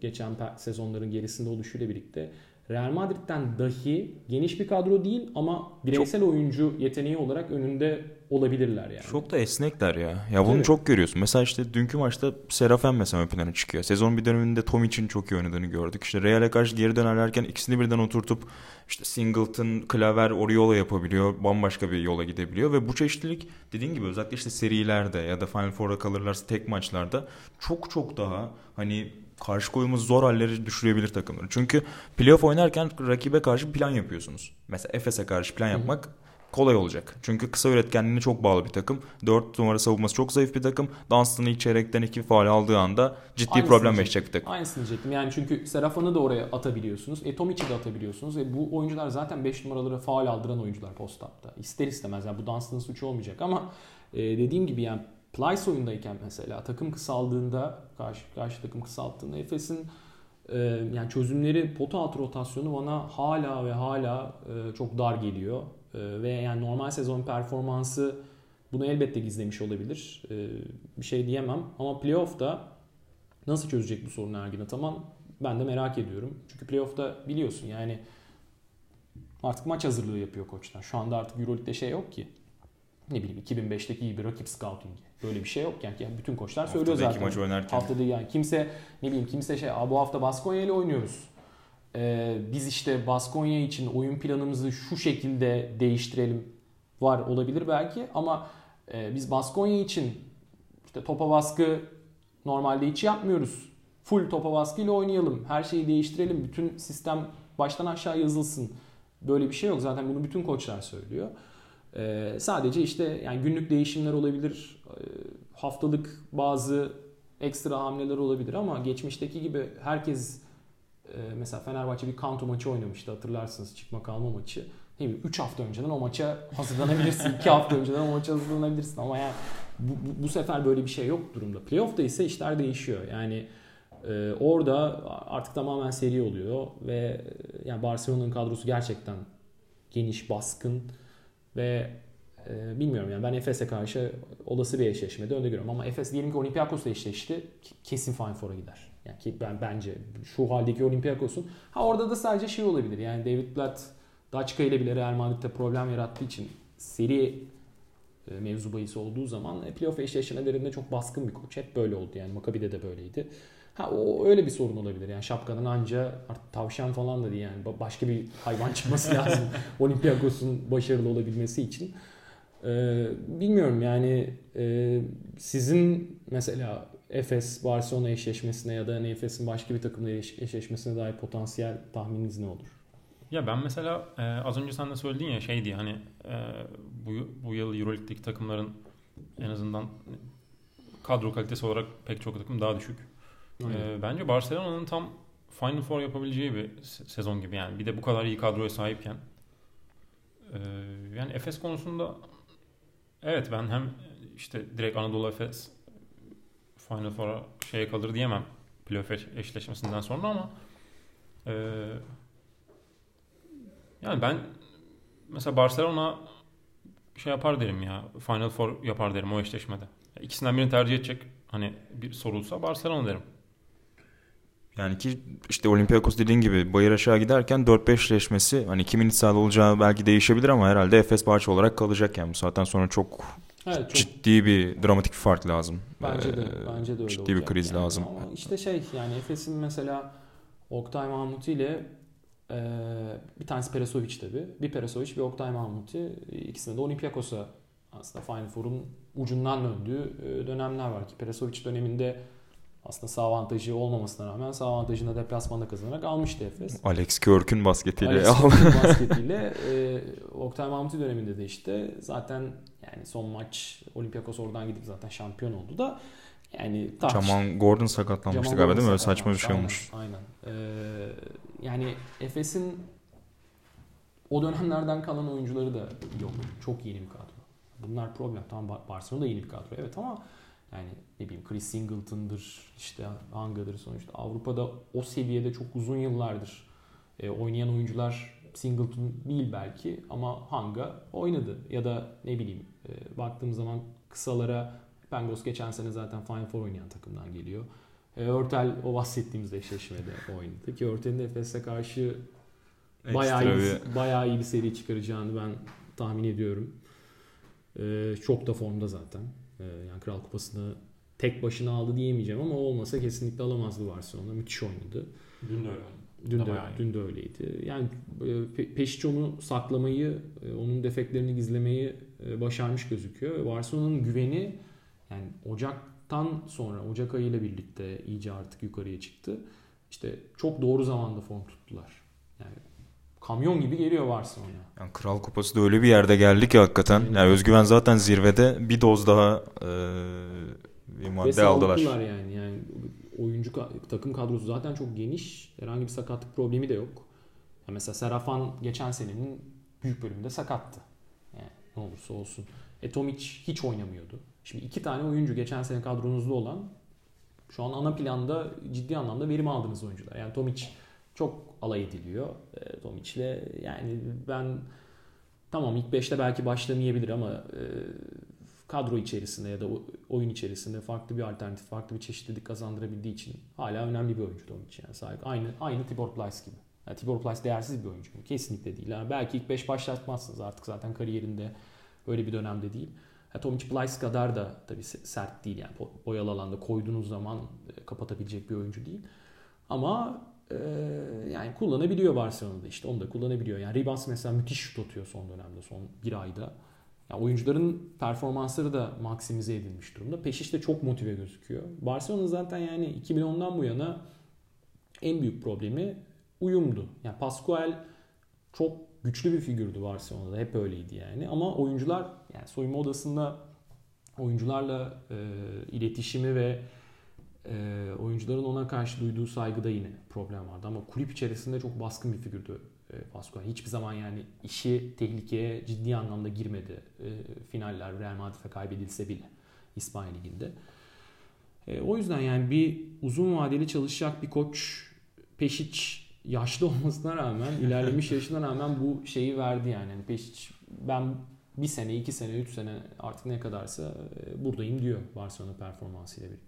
geçen sezonların gerisinde oluşuyla birlikte Real Madrid'den dahi geniş bir kadro değil ama bireysel çok, oyuncu yeteneği olarak önünde olabilirler yani. Çok da esnekler ya. Ya bunu çok görüyorsun. Mesela işte dünkü maçta Serafen mesela ön plana çıkıyor. Sezon bir döneminde Tom için çok iyi oynadığını gördük. İşte Real'e karşı geri dönerlerken ikisini birden oturtup işte Singleton, Klaver, Oriola yapabiliyor. Bambaşka bir yola gidebiliyor ve bu çeşitlilik dediğin gibi özellikle işte serilerde ya da Final Four'a kalırlarsa tek maçlarda çok çok daha hani karşı koyumuz zor halleri düşürebilir takımları. Çünkü playoff oynarken rakibe karşı plan yapıyorsunuz. Mesela Efes'e karşı plan yapmak Hı-hı kolay olacak. Çünkü kısa üretkenliğine çok bağlı bir takım. 4 numara savunması çok zayıf bir takım. Dunstan'ı ilk çeyrekten iki faal aldığı anda ciddi Aynısını problem yaşayacak bir takım. Aynısını diyecektim. Yani çünkü Serafan'ı da oraya atabiliyorsunuz. E, Tomic'i de atabiliyorsunuz. Ve bu oyuncular zaten 5 numaraları faal aldıran oyuncular post-up'ta. İster istemez. Yani bu Dunstan'ın suçu olmayacak ama e, dediğim gibi yani Plyce oyundayken mesela takım kısaldığında karşı, karşı takım kısaldığında Efes'in e, yani çözümleri pota altı rotasyonu bana hala ve hala e, çok dar geliyor. E, ve yani normal sezon performansı bunu elbette gizlemiş olabilir. E, bir şey diyemem ama playoff'ta nasıl çözecek bu sorunu Ergin Ataman ben de merak ediyorum. Çünkü playoff'ta biliyorsun yani artık maç hazırlığı yapıyor koçlar. Şu anda artık Euroleague'de şey yok ki. Ne bileyim 2005'teki gibi rakip scouting. Böyle bir şey yok yani. yani bütün koçlar söylüyor Haftada zaten. maç oynarken. Haftada yani kimse ne bileyim kimse şey bu hafta Baskonya ile oynuyoruz. Ee, biz işte Baskonya için oyun planımızı şu şekilde değiştirelim var olabilir belki ama e, biz Baskonya için işte topa baskı normalde hiç yapmıyoruz. Full topa baskıyla oynayalım. Her şeyi değiştirelim. Bütün sistem baştan aşağı yazılsın. Böyle bir şey yok. Zaten bunu bütün koçlar söylüyor. Ee, sadece işte yani günlük değişimler olabilir. Ee, haftalık bazı ekstra hamleler olabilir ama geçmişteki gibi herkes mesela Fenerbahçe bir kanto maçı oynamıştı hatırlarsınız çıkma kalma maçı. Ne bileyim 3 hafta önceden o maça hazırlanabilirsin. 2 hafta önceden o maça hazırlanabilirsin ama yani bu, bu, bu sefer böyle bir şey yok durumda. Playoff'ta ise işler değişiyor. Yani e, orada artık tamamen seri oluyor ve e, yani Barcelona'nın kadrosu gerçekten geniş, baskın ve e, bilmiyorum yani ben Efes'e karşı olası bir eşleşmede önde görüyorum ama Efes diyelim ki Olympiakos'la eşleşti kesin Final Four'a gider. Yani ki ben bence şu haldeki Olympiakos'un ha orada da sadece şey olabilir. Yani David Blatt Daçka ile bile Real Madrid'de problem yarattığı için seri e, mevzu bahisi olduğu zaman e, playoff eşleşmelerinde çok baskın bir koç. Hep böyle oldu yani Maccabi'de de böyleydi. Ha o öyle bir sorun olabilir. Yani şapkanın anca artık tavşan falan da değil yani başka bir hayvan çıkması lazım Olympiakos'un başarılı olabilmesi için. Ee, bilmiyorum yani e, sizin mesela Efes Barcelona eşleşmesine ya da hani Efes'in başka bir takımla eşleşmesine dair potansiyel tahmininiz ne olur? Ya ben mesela e, az önce sen de söyledin ya şey diye hani e, bu, bu yıl Euroleague'deki takımların en azından kadro kalitesi olarak pek çok takım daha düşük. E, bence Barcelona'nın tam Final Four yapabileceği bir sezon gibi yani. Bir de bu kadar iyi kadroya sahipken. E, yani Efes konusunda evet ben hem işte direkt Anadolu Efes Final Four'a şeye kalır diyemem playoff eşleşmesinden sonra ama e, yani ben mesela Barcelona şey yapar derim ya Final Four yapar derim o eşleşmede. İkisinden birini tercih edecek hani bir sorulsa Barcelona derim. Yani ki işte Olympiakos dediğin gibi bayır aşağı giderken 4-5 eşleşmesi hani kimin sahada olacağı belki değişebilir ama herhalde Efes Barça olarak kalacak yani bu saatten sonra çok Evet, çok... Ciddi bir dramatik bir fark lazım. Bence de, ee, bence de öyle Ciddi bir kriz yani. lazım. Ama işte şey yani Efes'in mesela Oktay Mahmuti ile e, bir tanesi Peresovic tabi. Bir Peresovic bir Oktay Mahmuti. İkisinde de Olympiakos'a aslında Final Four'un ucundan döndüğü e, dönemler var ki Peresovic döneminde aslında sağ avantajı olmamasına rağmen sağ avantajını deplasmanda kazanarak almıştı Efes. Alex Körk'ün basketiyle. Alex Körk'ün basketiyle. e, Oktay Mahmuti döneminde de işte zaten yani son maç Olympiakos oradan gidip zaten şampiyon oldu da yani tartış... Jaman Gordon sakatlanmıştı galiba değil mi? Öyle saçma bir şey olmuş. Aynen. Ee, yani Efes'in o dönemlerden kalan oyuncuları da yok. Çok yeni bir kadro. Bunlar problem. Tamam Barcelona da yeni bir kadro. Evet ama yani ne bileyim Chris Singleton'dır işte Hanga'dır sonuçta. Avrupa'da o seviyede çok uzun yıllardır e, oynayan oyuncular Singleton değil belki ama Hanga oynadı. Ya da ne bileyim e, baktığım zaman kısalara Pengos geçen sene zaten Final Four oynayan takımdan geliyor. E, Örtel o bahsettiğimiz eşleşmede oynadı ki Örtel'in Efes'e karşı bayağı iyi, bayağı iyi bir seri çıkaracağını ben tahmin ediyorum. E, çok da formda zaten. E, yani Kral Kupası'nı tek başına aldı diyemeyeceğim ama olmasa kesinlikle alamazdı Barcelona. Müthiş oynadı. Dün de öyle. Dün de, dün de öyleydi. Yani e, Peşic onu saklamayı, e, onun defeklerini gizlemeyi e, başarmış gözüküyor. Barcelona'nın güveni yani Ocak'tan sonra, Ocak ayıyla birlikte iyice artık yukarıya çıktı. İşte çok doğru zamanda form tuttular. Yani kamyon gibi geliyor Barcelona. Yani Kral Kupası da öyle bir yerde geldi ki hakikaten. Yani özgüven zaten zirvede bir doz daha e, bir madde Ve aldılar. yani. yani oyuncu takım kadrosu zaten çok geniş. Herhangi bir sakatlık problemi de yok. Ya mesela Serafan geçen senenin büyük bölümünde sakattı. Yani ne olursa olsun. E Tomic hiç oynamıyordu. Şimdi iki tane oyuncu geçen sene kadronuzda olan şu an ana planda ciddi anlamda verim aldığınız oyuncular. Yani Tomic çok alay ediliyor. E, Tomic'le yani ben tamam ilk 5'te belki başlamayabilir ama e, kadro içerisinde ya da oyun içerisinde farklı bir alternatif, farklı bir çeşitlilik kazandırabildiği için hala önemli bir oyuncu Tomic yani sahip. Aynı aynı Tibor Plyce gibi. Yani Tibor Plyce değersiz bir oyuncu mu? Kesinlikle değil. Yani belki ilk 5 başlatmazsınız artık zaten kariyerinde öyle bir dönemde değil. Ha, Tomic Plyce kadar da tabii sert değil yani boyalı alanda koyduğunuz zaman e, kapatabilecek bir oyuncu değil. Ama e, yani kullanabiliyor Barcelona'da işte onu da kullanabiliyor. Yani Ribas mesela müthiş şut atıyor son dönemde son bir ayda. Yani oyuncuların performansları da maksimize edilmiş durumda. Peşiş de çok motive gözüküyor. Barcelona zaten yani 2010'dan bu yana en büyük problemi uyumdu. Yani Pascual çok güçlü bir figürdü Barcelona'da. Hep öyleydi yani. Ama oyuncular yani soyunma odasında oyuncularla e, iletişimi ve e, oyuncuların ona karşı duyduğu saygıda yine problem vardı. Ama kulüp içerisinde çok baskın bir figürdü e. Hiçbir zaman yani işi tehlikeye ciddi anlamda girmedi. E, finaller Real Madrid'e kaybedilse bile İspanya Ligi'nde. E, o yüzden yani bir uzun vadeli çalışacak bir koç Peşiç yaşlı olmasına rağmen, ilerlemiş yaşına rağmen bu şeyi verdi yani. yani Peşiç ben bir sene, iki sene, üç sene artık ne kadarsa e, buradayım diyor Barcelona performansıyla birlikte.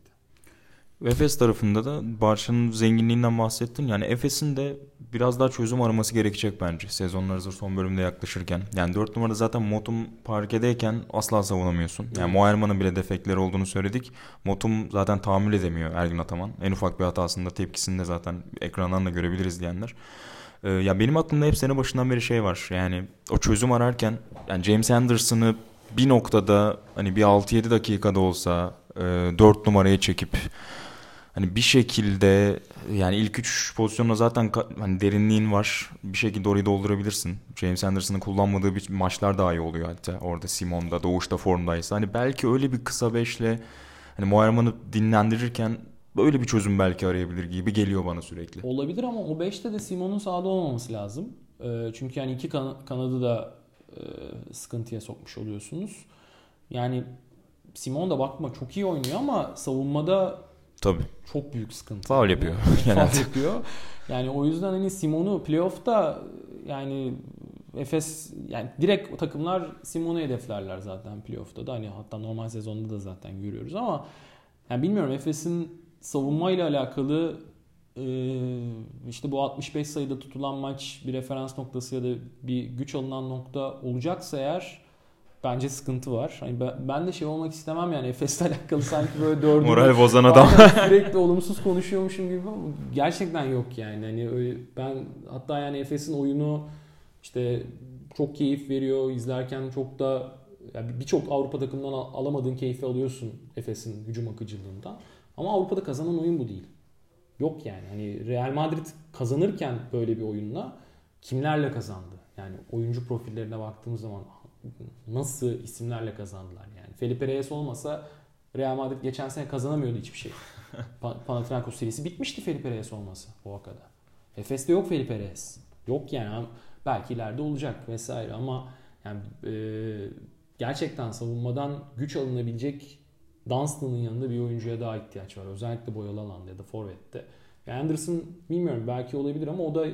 Efes tarafında da Barça'nın zenginliğinden bahsettin. Yani Efes'in de biraz daha çözüm araması gerekecek bence sezonlar hazır son bölümde yaklaşırken. Yani 4 numara zaten Motum parkedeyken asla savunamıyorsun. Yani Moerman'ın bile defekleri olduğunu söyledik. Motum zaten tahammül edemiyor Ergin Ataman. En ufak bir hatasında tepkisini de zaten ekrandan da görebiliriz diyenler. Ee, ya benim aklımda hep sene başından beri şey var. Yani o çözüm ararken yani James Anderson'ı bir noktada hani bir 6-7 dakikada olsa e, 4 numaraya çekip hani bir şekilde yani ilk üç pozisyonda zaten hani derinliğin var. Bir şekilde orayı doldurabilirsin. James Anderson'ın kullanmadığı bir maçlar daha iyi oluyor hatta. Orada Simon'da, Doğuş'ta formdaysa. Hani belki öyle bir kısa beşle hani Moerman'ı dinlendirirken böyle bir çözüm belki arayabilir gibi geliyor bana sürekli. Olabilir ama o beşte de Simon'un sahada olmaması lazım. Ee, çünkü yani iki kan- kanadı da e, sıkıntıya sokmuş oluyorsunuz. Yani Simon da bakma çok iyi oynuyor ama savunmada Tabii. Çok büyük sıkıntı. Yapıyor. Yani. Foul yapıyor. Yani o yüzden hani Simon'u playoff'ta yani Efes yani direkt takımlar Simon'u hedeflerler zaten playoff'ta da hani hatta normal sezonda da zaten görüyoruz ama yani bilmiyorum Efes'in savunmayla alakalı işte bu 65 sayıda tutulan maç bir referans noktası ya da bir güç alınan nokta olacaksa eğer bence sıkıntı var. Hani ben, ben de şey olmak istemem yani Efes'le alakalı sanki böyle dördüncü... Moral bozan adam. sürekli olumsuz konuşuyormuşum gibi ama gerçekten yok yani. Hani öyle, ben hatta yani Efes'in oyunu işte çok keyif veriyor. izlerken çok da yani birçok Avrupa takımından alamadığın keyfi alıyorsun Efes'in hücum akıcılığından. Ama Avrupa'da kazanan oyun bu değil. Yok yani. Hani Real Madrid kazanırken böyle bir oyunla kimlerle kazandı? Yani oyuncu profillerine baktığımız zaman nasıl isimlerle kazandılar yani. Felipe Reyes olmasa Real Madrid geçen sene kazanamıyordu hiçbir şey. Panathinaikos serisi bitmişti Felipe Reyes olmasa o vakada. Efes'te yok Felipe Reyes. Yok yani belki ileride olacak vesaire ama yani e, gerçekten savunmadan güç alınabilecek Dunstan'ın yanında bir oyuncuya daha ihtiyaç var. Özellikle boyalı alanda ya da forvette. Anderson bilmiyorum belki olabilir ama o da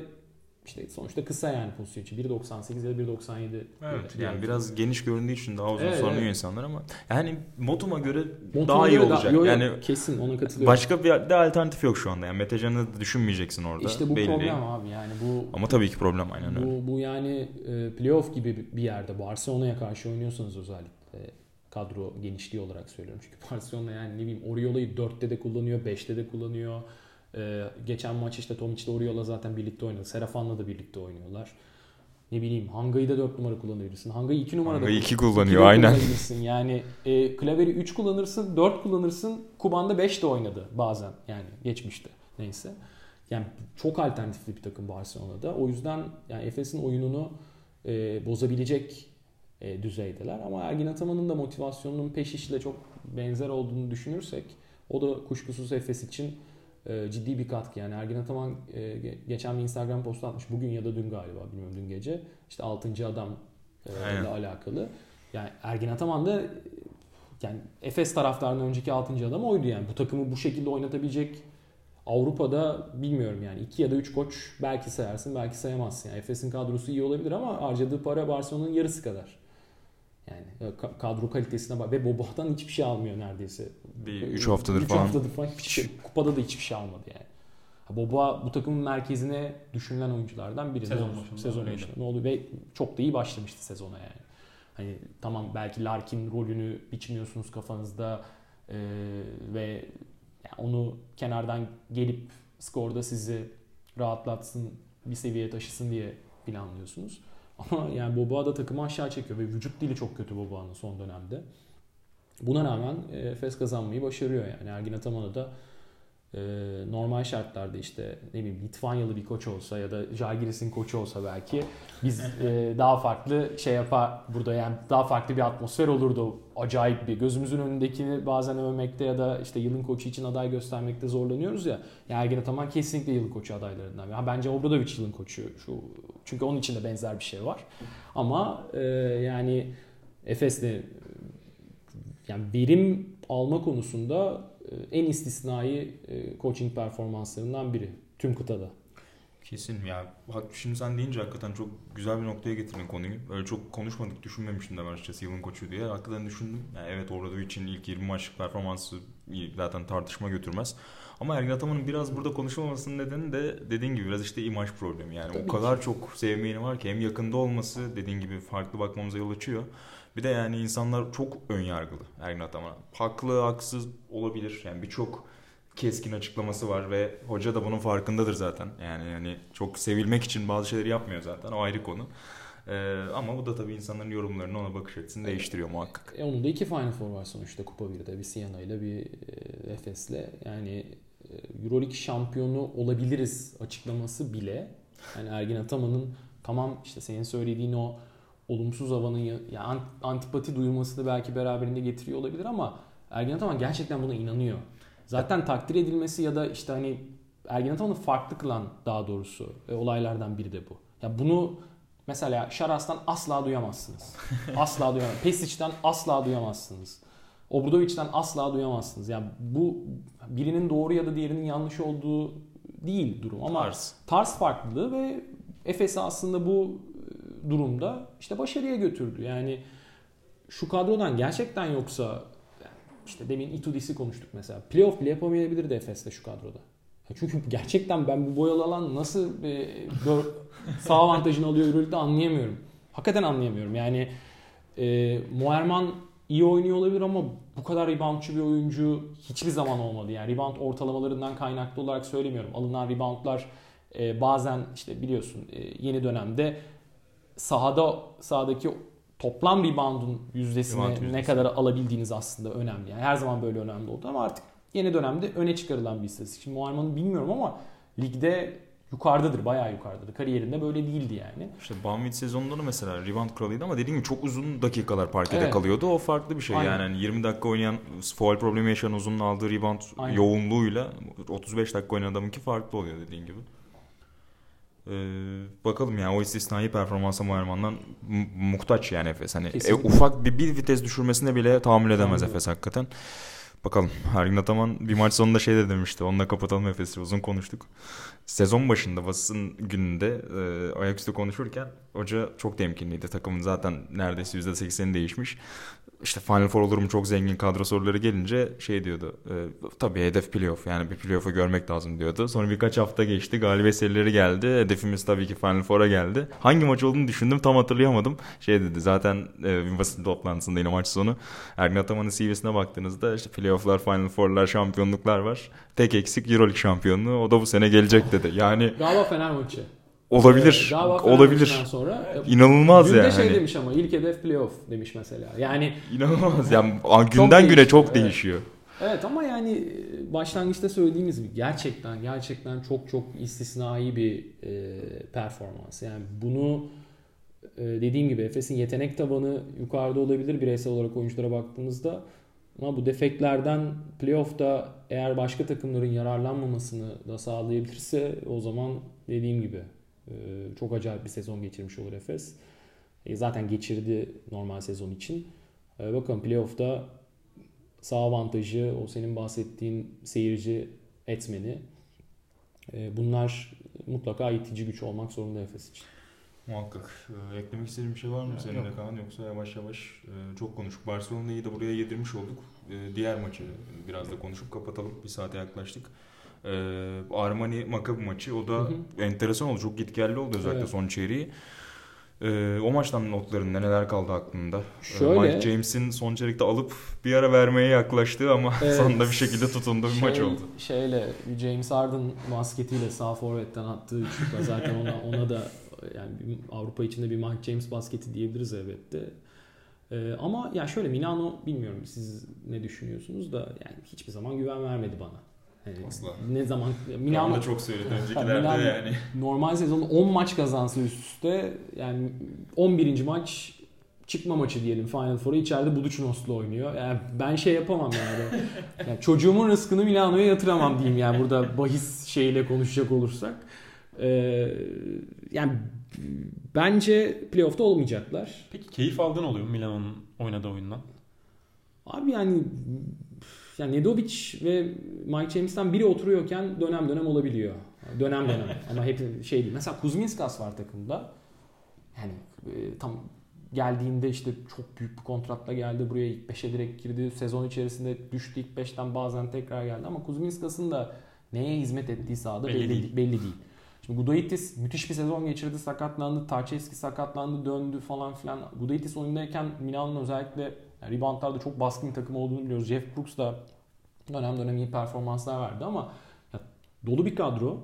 işte sonuçta kısa yani pozisyon için. 1.98 ya da 1.97. Evet yani biraz geniş göründüğü için daha uzun evet, sanıyor evet. insanlar ama yani Motum'a göre Motum'a daha iyi olacak. Da, yo, yo, yani kesin ona katılıyorum. Başka bir de alternatif yok şu anda. Yani Metecan'ı düşünmeyeceksin orada. İşte bu belli. problem abi yani bu Ama tabii ki problem aynen bu, öyle. Bu yani e, playoff gibi bir yerde Barcelona'ya karşı oynuyorsanız özellikle kadro genişliği olarak söylüyorum. Çünkü Barcelona yani ne bileyim Oriola'yı 4'te de kullanıyor, 5'te de kullanıyor. Ee, geçen maç işte Tomic ile Oriola zaten birlikte oynadı. Serafan'la da birlikte oynuyorlar. Ne bileyim Hanga'yı da 4 numara kullanabilirsin. Hanga'yı 2 numara Hanga'yı 2 kullanıyor aynen. Yani e, Klaver'i 3 kullanırsın, 4 kullanırsın. Kuban'da 5 de oynadı bazen yani geçmişte. Neyse. Yani çok alternatifli bir takım Barcelona'da. O yüzden yani Efes'in oyununu e, bozabilecek e, düzeydeler. Ama Ergin Ataman'ın da motivasyonunun peş işle çok benzer olduğunu düşünürsek o da kuşkusuz Efes için e, ciddi bir katkı. Yani Ergin Ataman e, geçen bir Instagram postu atmış. Bugün ya da dün galiba bilmiyorum dün gece. İşte 6. adam e, ile alakalı. Yani Ergin Ataman da yani Efes taraftarının önceki 6. adam oydu yani. Bu takımı bu şekilde oynatabilecek Avrupa'da bilmiyorum yani 2 ya da 3 koç belki sayarsın belki sayamazsın. Yani Efes'in kadrosu iyi olabilir ama harcadığı para Barcelona'nın yarısı kadar. Yani e, kadro kalitesine bak ve Bobo'dan hiçbir şey almıyor neredeyse. Bir 3 haftadır üç falan. haftadır falan hiçbir şey, kupada da hiçbir şey almadı yani. Boba bu takımın merkezine düşünülen oyunculardan biri. Sezon başında. Sezon başında. Ne oldu ve çok da iyi başlamıştı sezona yani. Hani tamam belki Larkin rolünü biçmiyorsunuz kafanızda ee, ve yani onu kenardan gelip skorda sizi rahatlatsın, bir seviyeye taşısın diye planlıyorsunuz. Ama yani Boba da takımı aşağı çekiyor ve vücut dili çok kötü Boba'nın son dönemde. Buna rağmen e, Efes kazanmayı başarıyor yani. Ergin Ataman'a da e, normal şartlarda işte ne bileyim Litvanyalı bir koç olsa ya da Jalgiris'in koçu olsa belki biz e, daha farklı şey yapar burada yani daha farklı bir atmosfer olurdu. Acayip bir gözümüzün önündekini bazen övmekte ya da işte yılın koçu için aday göstermekte zorlanıyoruz ya. Yani Ergin Ataman kesinlikle yılın koçu adaylarından. Yani bence Obradovic yılın koçu şu çünkü onun içinde benzer bir şey var. Ama e, yani Efes'le yani verim alma konusunda en istisnai e, coaching performanslarından biri tüm kıtada. Kesin ya. Bak şimdi sen deyince hakikaten çok güzel bir noktaya getirdin konuyu. Öyle çok konuşmadık, düşünmemiştim de ben açıkçası yılın koçu diye. Hakikaten düşündüm. Yani evet orada için ilk 20 maçlık performansı zaten tartışma götürmez. Ama Ergin Ataman'ın biraz burada konuşulmamasının nedeni de dediğin gibi biraz işte imaj problemi. Yani Tabii o kadar ki. çok sevmeyeni var ki hem yakında olması dediğin gibi farklı bakmamıza yol açıyor. Bir de yani insanlar çok ön yargılı Ergin Ataman'a. Haklı, haksız olabilir. Yani birçok keskin açıklaması var ve hoca da bunun farkındadır zaten. Yani yani çok sevilmek için bazı şeyleri yapmıyor zaten. O ayrı konu. Ee, ama bu da tabii insanların yorumlarını ona bakış açısını evet. değiştiriyor muhakkak. E, onun da iki Final Four var sonuçta Kupa 1'de. Bir Siena ile bir e, Efes'le. Yani e, Euroleague şampiyonu olabiliriz açıklaması bile yani Ergin Ataman'ın tamam işte senin söylediğin o olumsuz havanın ya, yani antipati duyulmasını belki beraberinde getiriyor olabilir ama Ergin Ataman gerçekten buna inanıyor. Zaten takdir edilmesi ya da işte hani Ergin Ataman'ı farklı kılan daha doğrusu e, olaylardan biri de bu. Ya bunu mesela Şaras'tan asla duyamazsınız. asla duyamazsınız. Pesic'ten asla duyamazsınız. Obradovic'den asla duyamazsınız. Yani bu birinin doğru ya da diğerinin yanlış olduğu değil durum ama tarz, tarz farklılığı ve Efes'i aslında bu durumda işte başarıya götürdü. Yani şu kadrodan gerçekten yoksa işte demin Itudis'i konuştuk mesela. Playoff bile yapamayabilirdi Efes'te şu kadroda. Çünkü gerçekten ben bu boyalı alan nasıl e, sağ avantajını alıyor Euroleague'de anlayamıyorum. Hakikaten anlayamıyorum. Yani e, Moerman iyi oynuyor olabilir ama bu kadar reboundçı bir oyuncu hiçbir zaman olmadı. Yani rebound ortalamalarından kaynaklı olarak söylemiyorum. Alınan reboundlar e, bazen işte biliyorsun e, yeni dönemde sahada sahadaki toplam rebound'un yüzdesini Rebound yüzdesi. ne kadar alabildiğiniz aslında önemli. Yani her zaman böyle önemli oldu ama artık yeni dönemde öne çıkarılan bir istatistik. Şimdi Muharman'ı bilmiyorum ama ligde yukarıdadır, bayağı yukarıdadır. Kariyerinde böyle değildi yani. İşte Banvit sezonunda da mesela rebound kralıydı ama dediğim gibi çok uzun dakikalar parkede evet. kalıyordu. O farklı bir şey Aynen. yani. yani 20 dakika oynayan foul problemi yaşayan uzunun aldığı rebound Aynen. yoğunluğuyla 35 dakika oynayan adamınki farklı oluyor dediğin gibi. Ee, bakalım yani o istisnai performansa Muharman'dan muhtaç yani Efes. Hani e, ufak bir, bir vites düşürmesine bile tahammül edemez Aynen. Efes hakikaten. Bakalım Ergin Ataman bir maç sonunda şey de demişti. Onunla kapatalım Efes'i uzun konuştuk. Sezon başında basın gününde e, ayaküstü konuşurken hoca çok temkinliydi. Takımın zaten neredeyse %80'i değişmiş işte Final Four olurum çok zengin kadro soruları gelince şey diyordu. E, tabii hedef playoff yani bir playoff'u görmek lazım diyordu. Sonra birkaç hafta geçti. Galibiyet serileri geldi. Hedefimiz tabii ki Final Four'a geldi. Hangi maç olduğunu düşündüm tam hatırlayamadım. Şey dedi zaten e, basın toplantısında yine maç sonu. Ergin Ataman'ın CV'sine baktığınızda işte playoff'lar, Final Four'lar, şampiyonluklar var. Tek eksik Euroleague şampiyonluğu. O da bu sene gelecek dedi. Yani Galiba Fener maçı. Olabilir. Ee, olabilir. Sonra e, İnanılmaz günde yani. şey hani. demiş ama ilk hedef playoff demiş mesela. Yani inanılmaz. Yani günden çok güne çok evet. değişiyor. Evet ama yani e, başlangıçta söylediğimiz gibi gerçekten gerçekten çok çok istisnai bir e, performans. Yani bunu e, dediğim gibi Efes'in yetenek tabanı yukarıda olabilir bireysel olarak oyunculara baktığımızda. Ama bu defektlerden playoff'ta eğer başka takımların yararlanmamasını da sağlayabilirse o zaman dediğim gibi çok acayip bir sezon geçirmiş olur Efes. E, zaten geçirdi normal sezon için. E, bakalım playoff'ta sağ avantajı, o senin bahsettiğin seyirci etmeni. E, bunlar mutlaka itici güç olmak zorunda Efes için. Muhakkak. Ee, eklemek istediğin bir şey var mı senin de Kaan yoksa yavaş yavaş e, çok konuştuk. Barcelona'yı da buraya yedirmiş olduk. E, diğer maçı biraz da konuşup kapatalım. Bir saate yaklaştık. E, Armani Maccabi maçı o da hı hı. enteresan oldu. Çok gitgelli oldu özellikle evet. son çeyreği. Ee, o maçtan notlarında neler kaldı aklında? Şöyle, Mike James'in son çeyrekte alıp bir ara vermeye yaklaştığı ama evet, sonunda bir şekilde tutunduğu bir şey, maç oldu. Şeyle James Harden basketiyle sağ forvetten attığı üçlükle zaten ona ona da yani Avrupa içinde bir Mike James basketi diyebiliriz elbette. Ee, ama ya şöyle Milano bilmiyorum siz ne düşünüyorsunuz da yani hiçbir zaman güven vermedi bana. Asla. Ne zaman Milano da çok söyledi öncekilerde Milano, yani. Normal sezonda 10 maç kazansa üst üste yani 11. maç çıkma maçı diyelim Final Four'a içeride Budućnos'la oynuyor. Yani ben şey yapamam yani. yani çocuğumun rızkını Milano'ya yatıramam diyeyim yani burada bahis şeyle konuşacak olursak. Ee, yani bence playoff'ta olmayacaklar. Peki keyif aldığın oluyor mu Milano'nun oynadığı oyundan? Abi yani yani Nedovic ve Mike James'ten biri oturuyorken dönem dönem olabiliyor. Dönem dönem ama hep şey değil. Mesela Kuzminskas var takımda. Yani e, tam geldiğinde işte çok büyük bir kontratla geldi. Buraya ilk 5'e direkt girdi. Sezon içerisinde düştü ilk 5'ten bazen tekrar geldi. Ama Kuzminskas'ın da neye hizmet ettiği sahada belli, belli, değil. belli değil. Şimdi Gudaitis müthiş bir sezon geçirdi, sakatlandı. Tarçevski sakatlandı, döndü falan filan. Gudaitis oyundayken Milan'ın özellikle yani reboundlarda çok baskın bir takım olduğunu biliyoruz. Jeff Brooks da dönem dönem iyi performanslar verdi ama ya, dolu bir kadro.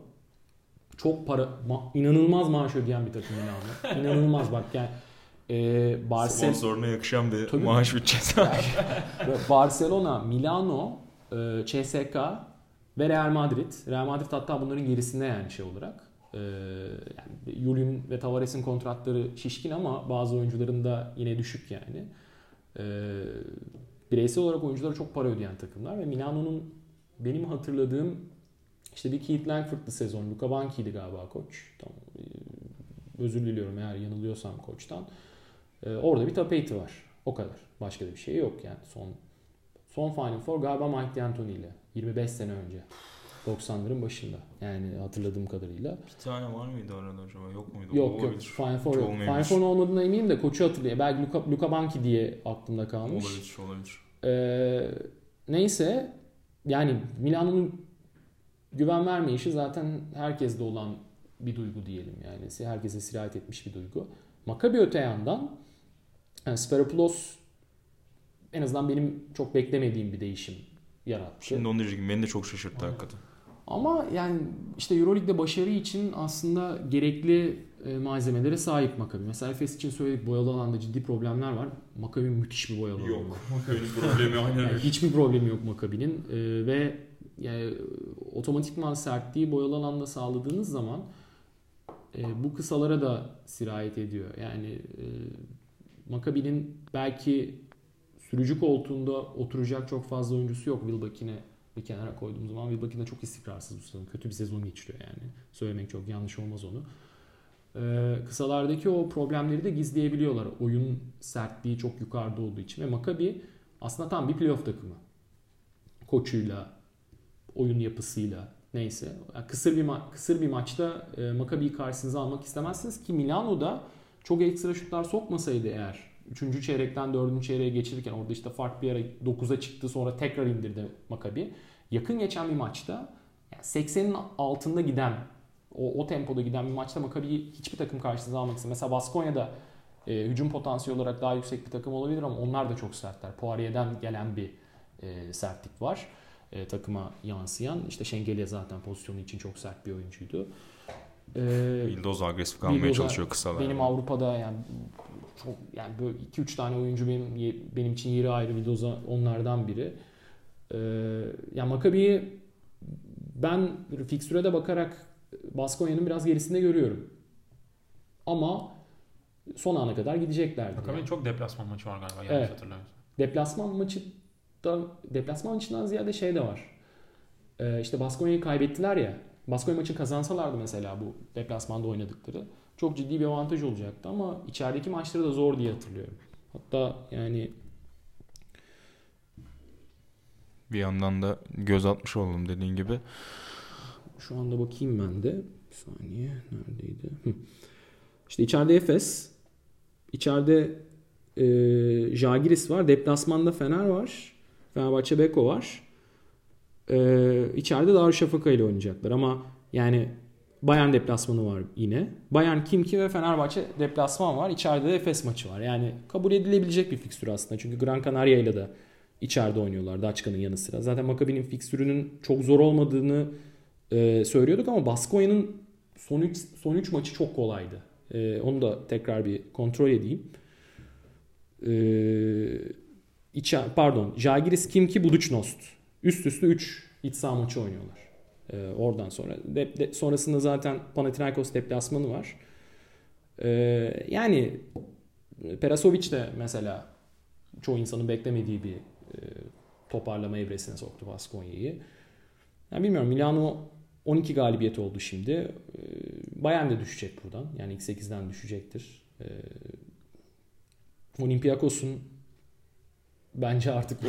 Çok para, ma, inanılmaz maaş ödeyen bir takım Milan'da. İnanılmaz bak yani e, Barcelona Sponsoruna yakışan bir Tabii, maaş bütçesi var. Barcelona, Milano, e, CSK ve Real Madrid. Real Madrid hatta bunların gerisinde yani şey olarak. E, yani Julian ve Tavares'in kontratları şişkin ama bazı oyuncuların da yine düşük yani. E, bireysel olarak oyunculara çok para ödeyen takımlar ve Milano'nun benim hatırladığım işte bir Keith Langford'lı sezon. Luca Banki'ydi galiba koç. Tamam. E, özür diliyorum eğer yanılıyorsam koçtan. Ee, orada bir tapeti var. O kadar. Başka da bir şey yok yani. Son son Final Four galiba Mike D'Antoni ile. 25 sene önce. 90'ların başında. Yani hatırladığım kadarıyla. Bir tane var mıydı arada acaba? Yok muydu? Yok yok. Final Four yok. Final Four'un olmadığına eminim de koçu hatırlıyor. Belki Luka, Luka Banki diye aklımda kalmış. Olabilir, olabilir. Ee, neyse yani Milano'nun güven vermeyişi zaten herkeste olan bir duygu diyelim yani. Herkese sirayet etmiş bir duygu. Makabi öte yandan yani Sparopoulos en azından benim çok beklemediğim bir değişim yarattı. Şimdi onu diyeceğim. Beni de çok şaşırttı evet. hakikaten. Ama yani işte Euroleague'de başarı için aslında gerekli e, malzemelere sahip Maccabi. Mesela Efes için söyledik boyalı alanda ciddi problemler var. Maccabi müthiş bir boyalı Yok. Maccabi'nin problemi aynen yani Hiçbir problemi yok Maccabi'nin. Ee, ve yani otomatikman sertliği boyalı alanda sağladığınız zaman e, bu kısalara da sirayet ediyor. Yani e, Maccabi'nin belki sürücü koltuğunda oturacak çok fazla oyuncusu yok. Wilbekin'e bir kenara koyduğum zaman Wilbekin de çok istikrarsız bu sezon. Kötü bir sezon geçiriyor yani. Söylemek çok yanlış olmaz onu. Ee, kısalardaki o problemleri de gizleyebiliyorlar. Oyun sertliği çok yukarıda olduğu için. Ve Maccabi aslında tam bir playoff takımı. Koçuyla, oyun yapısıyla neyse. Yani kısır bir ma- kısır bir maçta e, Maccabi'yi karşınıza almak istemezsiniz ki Milano'da çok ekstra şutlar sokmasaydı eğer 3. çeyrekten 4. çeyreğe geçirirken orada işte fark bir ara 9'a çıktı sonra tekrar indirdi Makabi. Yakın geçen bir maçta yani 80'in altında giden o, o tempoda giden bir maçta Makabi'yi hiçbir takım karşısında almak istemiyor. Mesela Baskonya'da e, hücum potansiyeli olarak daha yüksek bir takım olabilir ama onlar da çok sertler. Poirier'den gelen bir e, sertlik var. E, takıma yansıyan. İşte Şengeli'ye zaten pozisyonu için çok sert bir oyuncuydu. Ee, Bildoz agresif kalmaya Bildoza, çalışıyor kısalar. Benim Avrupa'da yani çok yani böyle 2-3 tane oyuncu benim benim için yeri ayrı Bildoza onlardan biri. Ee, yani Maccabi'yi ben fikstüre bakarak Baskonya'nın biraz gerisinde görüyorum. Ama son ana kadar gideceklerdi. Maccabi'nin yani. çok deplasman maçı var galiba yanlış evet. hatırlamıyorsam. Deplasman maçı da deplasman maçından ziyade şey de var. Ee, işte Baskonya'yı kaybettiler ya. Baskonya maçı kazansalardı mesela bu deplasmanda oynadıkları çok ciddi bir avantaj olacaktı ama içerideki maçları da zor diye hatırlıyorum. Hatta yani bir yandan da göz atmış oldum dediğin gibi. Şu anda bakayım ben de. Bir saniye. Neredeydi? Hı. İşte içeride Efes. İçeride e, Jagiris var. Deplasmanda Fener var. Fenerbahçe Beko var e, içeride Darüşşafaka ile oynayacaklar ama yani Bayern deplasmanı var yine. Bayern kim ki ve Fenerbahçe deplasman var. İçeride de Efes maçı var. Yani kabul edilebilecek bir fikstür aslında. Çünkü Gran Canaria ile de içeride oynuyorlar Daçka'nın yanı sıra. Zaten Maccabi'nin fikstürünün çok zor olmadığını e, söylüyorduk ama Baskonya'nın son 3 son üç maçı çok kolaydı. E, onu da tekrar bir kontrol edeyim. E, içer, pardon. Jagiris Kimki Budućnost. Üst üste 3 iç saha maçı oynuyorlar. Ee, oradan sonra. De, de, sonrasında zaten Panathinaikos deplasmanı var. Ee, yani Perasovic de mesela çoğu insanın beklemediği bir e, toparlama evresine soktu Baskonya'yı. Yani bilmiyorum Milano 12 galibiyet oldu şimdi. Ee, Bayern de düşecek buradan. Yani ilk 8'den düşecektir. Ee, Olympiakos'un bence artık o,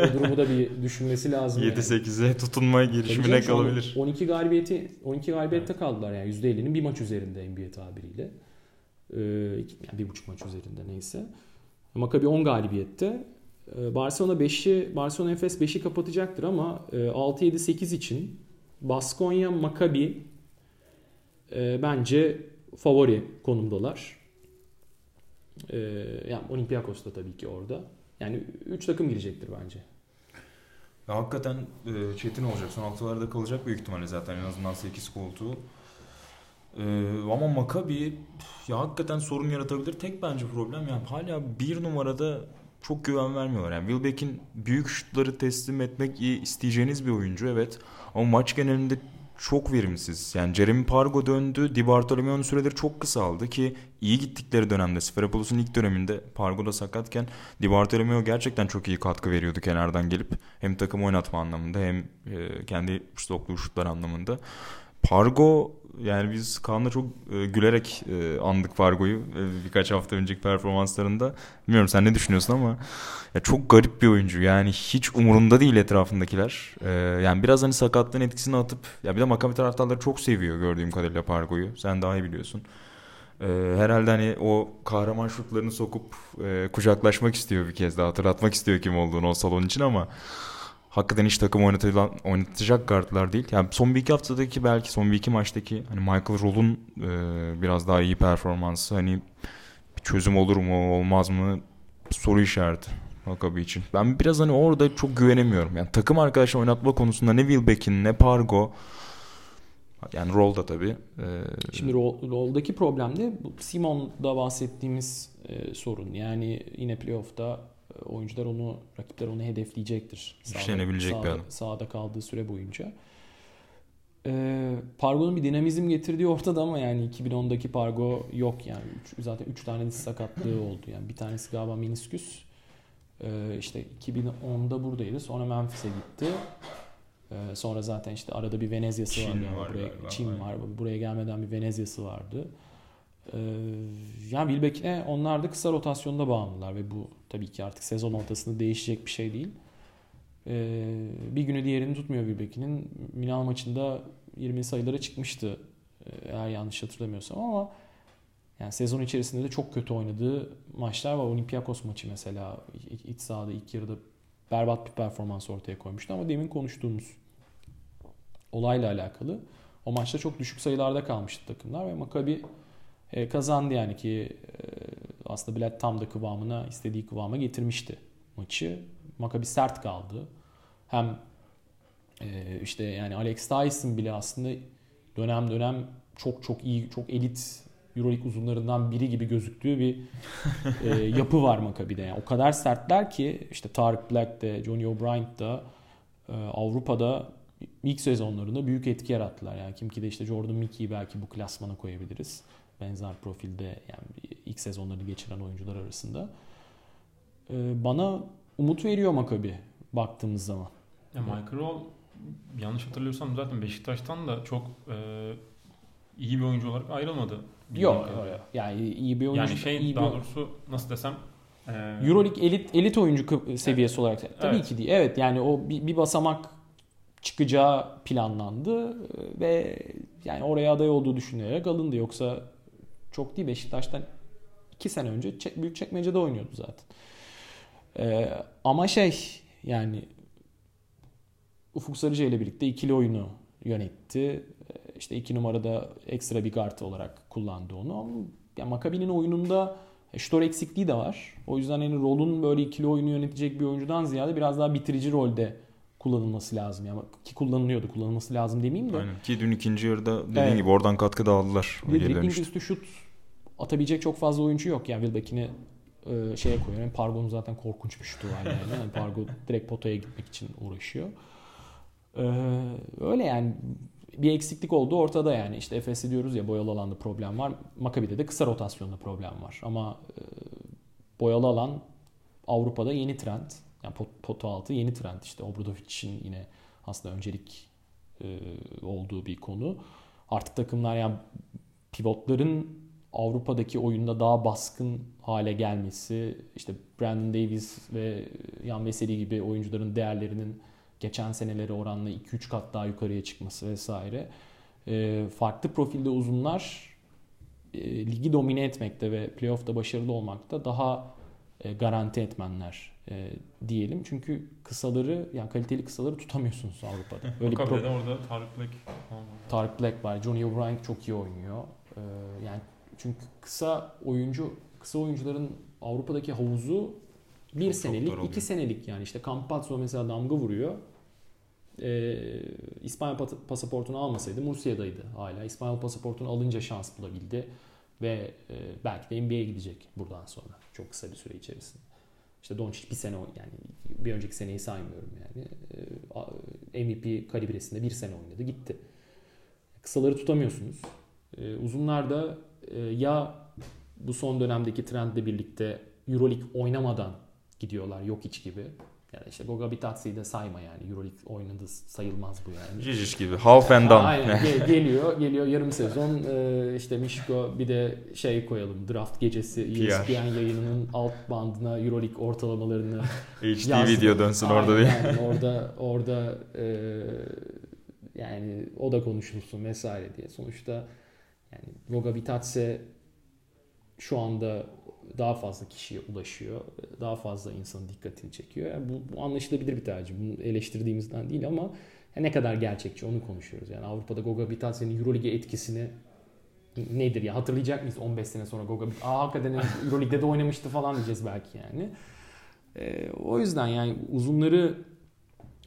o durumu da bir düşünmesi lazım. 7-8'e yani. tutunma girişimine kalabilir. 12 galibiyeti 12 galibiyette evet. kaldılar yani %50'nin bir maç üzerinde NBA tabiriyle. Ee, yani bir buçuk maç üzerinde neyse. Maccabi 10 galibiyette. Ee, Barcelona 5'i Barcelona Efes 5'i kapatacaktır ama 6 7 8 için Baskonya Maccabi e, bence favori konumdalar. E, yani Olympiakos da tabii ki orada. Yani 3 takım girecektir bence. Ya hakikaten e, çetin olacak. Son haftalarda kalacak büyük ihtimalle zaten en azından 8 koltuğu. E, ama Maccabi ya hakikaten sorun yaratabilir. Tek bence problem yani hala bir numarada çok güven vermiyorlar. Yani Wilbeck'in büyük şutları teslim etmek isteyeceğiniz bir oyuncu evet. Ama maç genelinde çok verimsiz. Yani Jeremy Pargo döndü. Di Bartolomeo'nun süreleri çok kısaldı ki iyi gittikleri dönemde Sferapoulos'un ilk döneminde Pargo da sakatken Di Bartolomeo gerçekten çok iyi katkı veriyordu kenardan gelip. Hem takım oynatma anlamında hem e, kendi stoklu şutlar anlamında. Pargo yani biz Kaan'la çok e, gülerek e, andık Fargo'yu e, birkaç hafta önceki performanslarında. Bilmiyorum sen ne düşünüyorsun ama ya çok garip bir oyuncu. Yani hiç umurunda değil etrafındakiler. E, yani biraz hani sakatlığın etkisini atıp ya bir de Maccabi taraftarları çok seviyor gördüğüm kadarıyla Fargo'yu. Sen daha iyi biliyorsun. E, herhalde hani o kahraman şutlarını sokup e, kucaklaşmak istiyor bir kez daha hatırlatmak istiyor kim olduğunu o salon için ama hakikaten hiç takım oynatılan, oynatacak guardlar değil. Yani son bir iki haftadaki belki son bir iki maçtaki hani Michael Roll'un e, biraz daha iyi performansı hani bir çözüm olur mu olmaz mı soru işareti Maccabi için. Ben biraz hani orada çok güvenemiyorum. Yani takım arkadaşı oynatma konusunda ne Wilbeck'in ne Pargo yani Roll'da tabii. Ee... Şimdi roll, Roll'daki problem de Simon'da bahsettiğimiz e, sorun. Yani yine playoff'ta oyuncular onu, rakipler onu hedefleyecektir. Güçlenebilecek sağda, bir adam. Sağda kaldığı süre boyunca. Ee, Pargo'nun bir dinamizm getirdiği ortada ama yani 2010'daki Pargo yok yani. Üç, zaten 3 tane diz sakatlığı oldu. Yani bir tanesi galiba menisküs. Ee, işte 2010'da buradaydı. Sonra Memphis'e gitti. Ee, sonra zaten işte arada bir Venezya'sı Çin vardı. Var buraya, galiba. Çin var. Buraya gelmeden bir Venezya'sı vardı. Ee, yani Wilbeck'e onlar da kısa rotasyonda bağımlılar ve bu tabii ki artık sezon ortasında değişecek bir şey değil. Ee, bir günü diğerini tutmuyor Wilbeck'in. Milan maçında 20 sayılara çıkmıştı e, eğer yanlış hatırlamıyorsam ama yani sezon içerisinde de çok kötü oynadığı maçlar var. Olympiakos maçı mesela iç sahada ilk yarıda berbat bir performans ortaya koymuştu ama demin konuştuğumuz olayla alakalı o maçta çok düşük sayılarda kalmıştı takımlar ve Maccabi e, kazandı yani ki e, aslında Bilal tam da kıvamına istediği kıvama getirmişti maçı. Maccabi sert kaldı. Hem e, işte yani Alex Tyson bile aslında dönem dönem çok çok iyi, çok elit Euroleague uzunlarından biri gibi gözüktüğü bir e, yapı var Maccabi'de. Yani o kadar sertler ki işte Tarık Black de, Johnny O'Brien da e, Avrupa'da ilk sezonlarında büyük etki yarattılar. Yani kim ki de işte Jordan Mickey'i belki bu klasmana koyabiliriz benzer profilde yani ilk sezonlarını geçiren oyuncular arasında. Ee, bana umut veriyor Makabi baktığımız zaman. Ya Michael Roll yanlış hatırlıyorsam zaten Beşiktaş'tan da çok e, iyi bir oyuncu olarak ayrılmadı. Yok öyle. Yani iyi bir oyuncu. Yani şey iyi daha bir... doğrusu nasıl desem e... Euroleague elit elit oyuncu seviyesi evet. olarak tabii evet. ki değil. Evet yani o bir, bir basamak çıkacağı planlandı ve yani oraya aday olduğu düşünülerek alındı. Yoksa çok değil Beşiktaş'tan 2 sene önce büyük çekmecede oynuyordu zaten. Ee, ama şey yani Ufuk Sarıcı ile birlikte ikili oyunu yönetti. Ee, işte iki numarada ekstra bir guard olarak kullandı onu. Ama yani Makabi'nin oyununda e, şutör eksikliği de var. O yüzden yani rolun böyle ikili oyunu yönetecek bir oyuncudan ziyade biraz daha bitirici rolde kullanılması lazım. Yani ki kullanılıyordu. Kullanılması lazım demeyeyim de. Aynen. Ki dün ikinci yarıda dediğin evet. gibi oradan katkı da aldılar. Dribbling üstü şut atabilecek çok fazla oyuncu yok. Yani Wilbeck'ini e, şeye koyuyor. Yani Pargo'nun zaten korkunç bir şutu var yani. yani Pargo direkt potaya gitmek için uğraşıyor. Ee, öyle yani bir eksiklik oldu ortada yani. İşte Efes'i diyoruz ya boyalı alanda problem var. Makabi'de de kısa rotasyonda problem var. Ama e, boyalı alan Avrupa'da yeni trend. Yani pot, potu altı yeni trend. İşte Obradovic'in yine aslında öncelik e, olduğu bir konu. Artık takımlar yani pivotların Avrupa'daki oyunda daha baskın hale gelmesi, işte Brandon Davis ve Jan Veseli gibi oyuncuların değerlerinin geçen seneleri oranla 2-3 kat daha yukarıya çıkması vesaire. E, farklı profilde uzunlar e, ligi domine etmekte ve playoff'ta başarılı olmakta daha e, garanti etmenler e, diyelim. Çünkü kısaları yani kaliteli kısaları tutamıyorsunuz Avrupa'da. Öyle bir pro- orada Tarık Black Tarık Black var. Johnny O'Brien çok iyi oynuyor. E, yani çünkü kısa oyuncu kısa oyuncuların Avrupa'daki havuzu bir çok senelik, çok iki senelik yani işte Campazzo mesela damga vuruyor. Ee, İspanya pasaportunu almasaydı Mursia'daydı hala. İspanyol pasaportunu alınca şans bulabildi. Ve e, belki de NBA'ye gidecek buradan sonra. Çok kısa bir süre içerisinde. İşte Doncic bir sene yani bir önceki seneyi saymıyorum yani. E, MVP kalibresinde bir sene oynadı gitti. Kısaları tutamıyorsunuz. E, uzunlar da e, ya bu son dönemdeki trendle birlikte Euroleague oynamadan gidiyorlar yok iç gibi. Yani işte Goga Bitatsi'yi de sayma yani. Euroleague oynadı sayılmaz bu yani. Cici gibi. Half and done. Aynen. Gel, geliyor. Geliyor yarım sezon. Ee, işte Mişko bir de şey koyalım. Draft gecesi ESPN yayınının alt bandına Euroleague ortalamalarını HD video dönsün Aynen, orada diye. Yani orada orada e, yani o da konuşulsun vesaire diye. Sonuçta yani Goga Bitatse şu anda daha fazla kişiye ulaşıyor. Daha fazla insanın dikkatini çekiyor. Yani bu, bu anlaşılabilir bir tercih. Bunu eleştirdiğimizden değil ama ne kadar gerçekçi onu konuşuyoruz. Yani Avrupa'da Goga Bitatse'nin Euroleague etkisini nedir ya hatırlayacak mıyız 15 sene sonra Goga Aa hakikaten Euroleague'de de oynamıştı falan diyeceğiz belki yani. Ee, o yüzden yani uzunları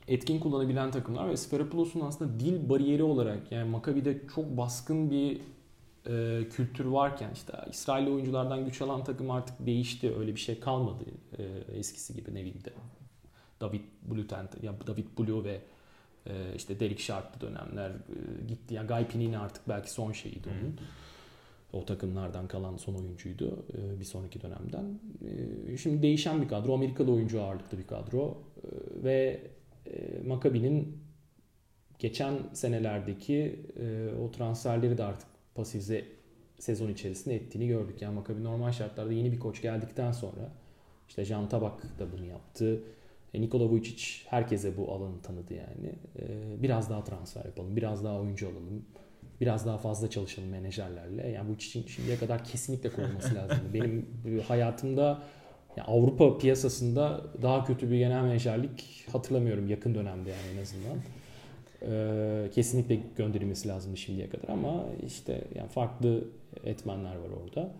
etkin kullanabilen takımlar ve Sferapoulos'un aslında dil bariyeri olarak yani Maccabi'de çok baskın bir e, kültür varken işte İsrail oyunculardan güç alan takım artık değişti. Öyle bir şey kalmadı e, eskisi gibi ne bileyim de. David Blutent, ya David Blue ve e, işte Derek Sharp'lı dönemler e, gitti. Yani Guy Pinini artık belki son şeyiydi onun. O takımlardan kalan son oyuncuydu e, bir sonraki dönemden. E, şimdi değişen bir kadro. Amerikalı oyuncu ağırlıklı bir kadro. E, ve e, Maccabi'nin geçen senelerdeki e, o transferleri de artık pasifize sezon içerisinde ettiğini gördük. Yani Maccabi normal şartlarda yeni bir koç geldikten sonra işte Jan Tabak da bunu yaptı. E, Nikola Vujicic herkese bu alanı tanıdı yani. E, biraz daha transfer yapalım, biraz daha oyuncu alalım, biraz daha fazla çalışalım menajerlerle. Yani için şimdiye kadar kesinlikle korunması lazım. Benim hayatımda yani Avrupa piyasasında daha kötü bir genel menajerlik hatırlamıyorum yakın dönemde yani en azından. Ee, kesinlikle gönderilmesi lazımdı şimdiye kadar ama işte yani farklı etmenler var orada.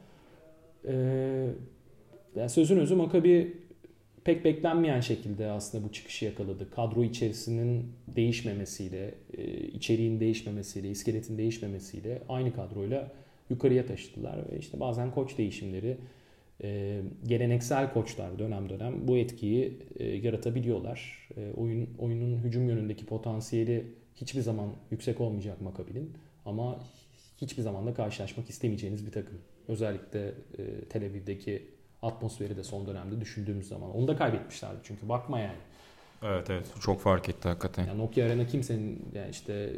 Ee, yani sözün özü Makabi pek beklenmeyen şekilde aslında bu çıkışı yakaladı. Kadro içerisinin değişmemesiyle, e, içeriğin değişmemesiyle, iskeletin değişmemesiyle aynı kadroyla yukarıya taşıdılar. Ve işte bazen koç değişimleri, e, geleneksel koçlar dönem dönem bu etkiyi e, yaratabiliyorlar. Oyun Oyunun hücum yönündeki potansiyeli hiçbir zaman yüksek olmayacak Makabi'nin ama hiçbir zaman da karşılaşmak istemeyeceğiniz bir takım. Özellikle Tel Aviv'deki atmosferi de son dönemde düşündüğümüz zaman. Onu da kaybetmişlerdi çünkü bakma yani. Evet evet çok fark etti hakikaten. Yani Nokia Arena kimsenin yani işte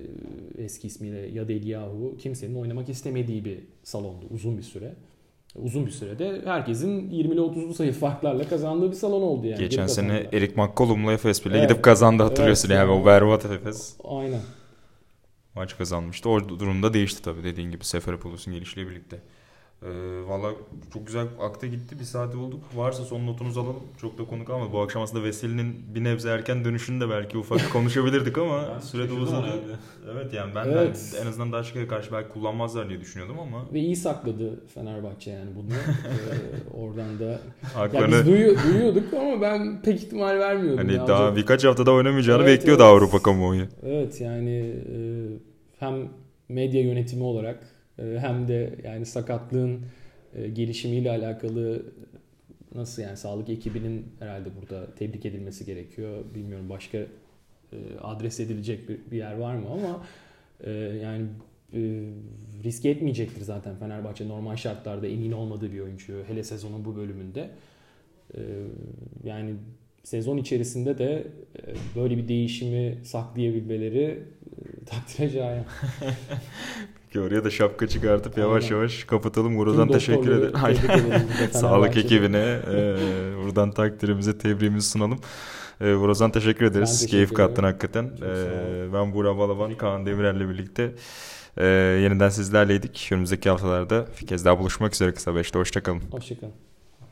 eski ismiyle ya Deliyahu kimsenin oynamak istemediği bir salondu uzun bir süre. Uzun bir sürede herkesin 20'li 30'lu sayı farklarla kazandığı bir salon oldu yani. Geçen sene Erik McCollum'la Efes bile evet. gidip kazandı hatırlıyorsun evet, yani, o berbat Efes. Aynen. Maç kazanmıştı. O durumda değişti tabii dediğin gibi Seferopoulos'un gelişiyle birlikte. Ee, Valla çok güzel akta gitti. Bir saat olduk. Varsa son notunuzu alalım. Çok da konu kalmadı. Bu akşam aslında Veseli'nin bir nebze erken dönüşünü de belki ufak konuşabilirdik ama sürede uzadı. Evet yani ben evet. en azından daha çıkaya karşı belki kullanmazlar diye düşünüyordum ama. Ve iyi sakladı Fenerbahçe yani bunu. ee, oradan da. Haklarını... Ya biz duyu, duyuyorduk ama ben pek ihtimal vermiyordum. Hani ya. daha Hocam... birkaç haftada oynamayacağını evet, bekliyordu evet. Avrupa kamuoyu. Evet yani e, hem medya yönetimi olarak hem de yani sakatlığın e, gelişimiyle alakalı nasıl yani sağlık ekibinin herhalde burada tebrik edilmesi gerekiyor. Bilmiyorum başka e, adres edilecek bir, yer var mı ama e, yani riske etmeyecektir zaten Fenerbahçe normal şartlarda emin olmadığı bir oyuncu hele sezonun bu bölümünde. Yani sezon içerisinde de böyle bir değişimi saklayabilmeleri takdire şayan. Ki oraya da şapka çıkartıp yavaş Aynen. yavaş kapatalım. Buradan Tüm teşekkür ederim. Sağlık ekibine e, buradan takdirimizi, tebriğimizi sunalım. E, Burazan teşekkür ederiz. teşekkür Keyif ederim. kattın hakikaten. E, ben Burak Balaban, Kaan Demirel'le birlikte e, yeniden sizlerleydik. Önümüzdeki haftalarda bir kez daha buluşmak üzere kısa beşte. Hoşçakalın. Hoşçakalın.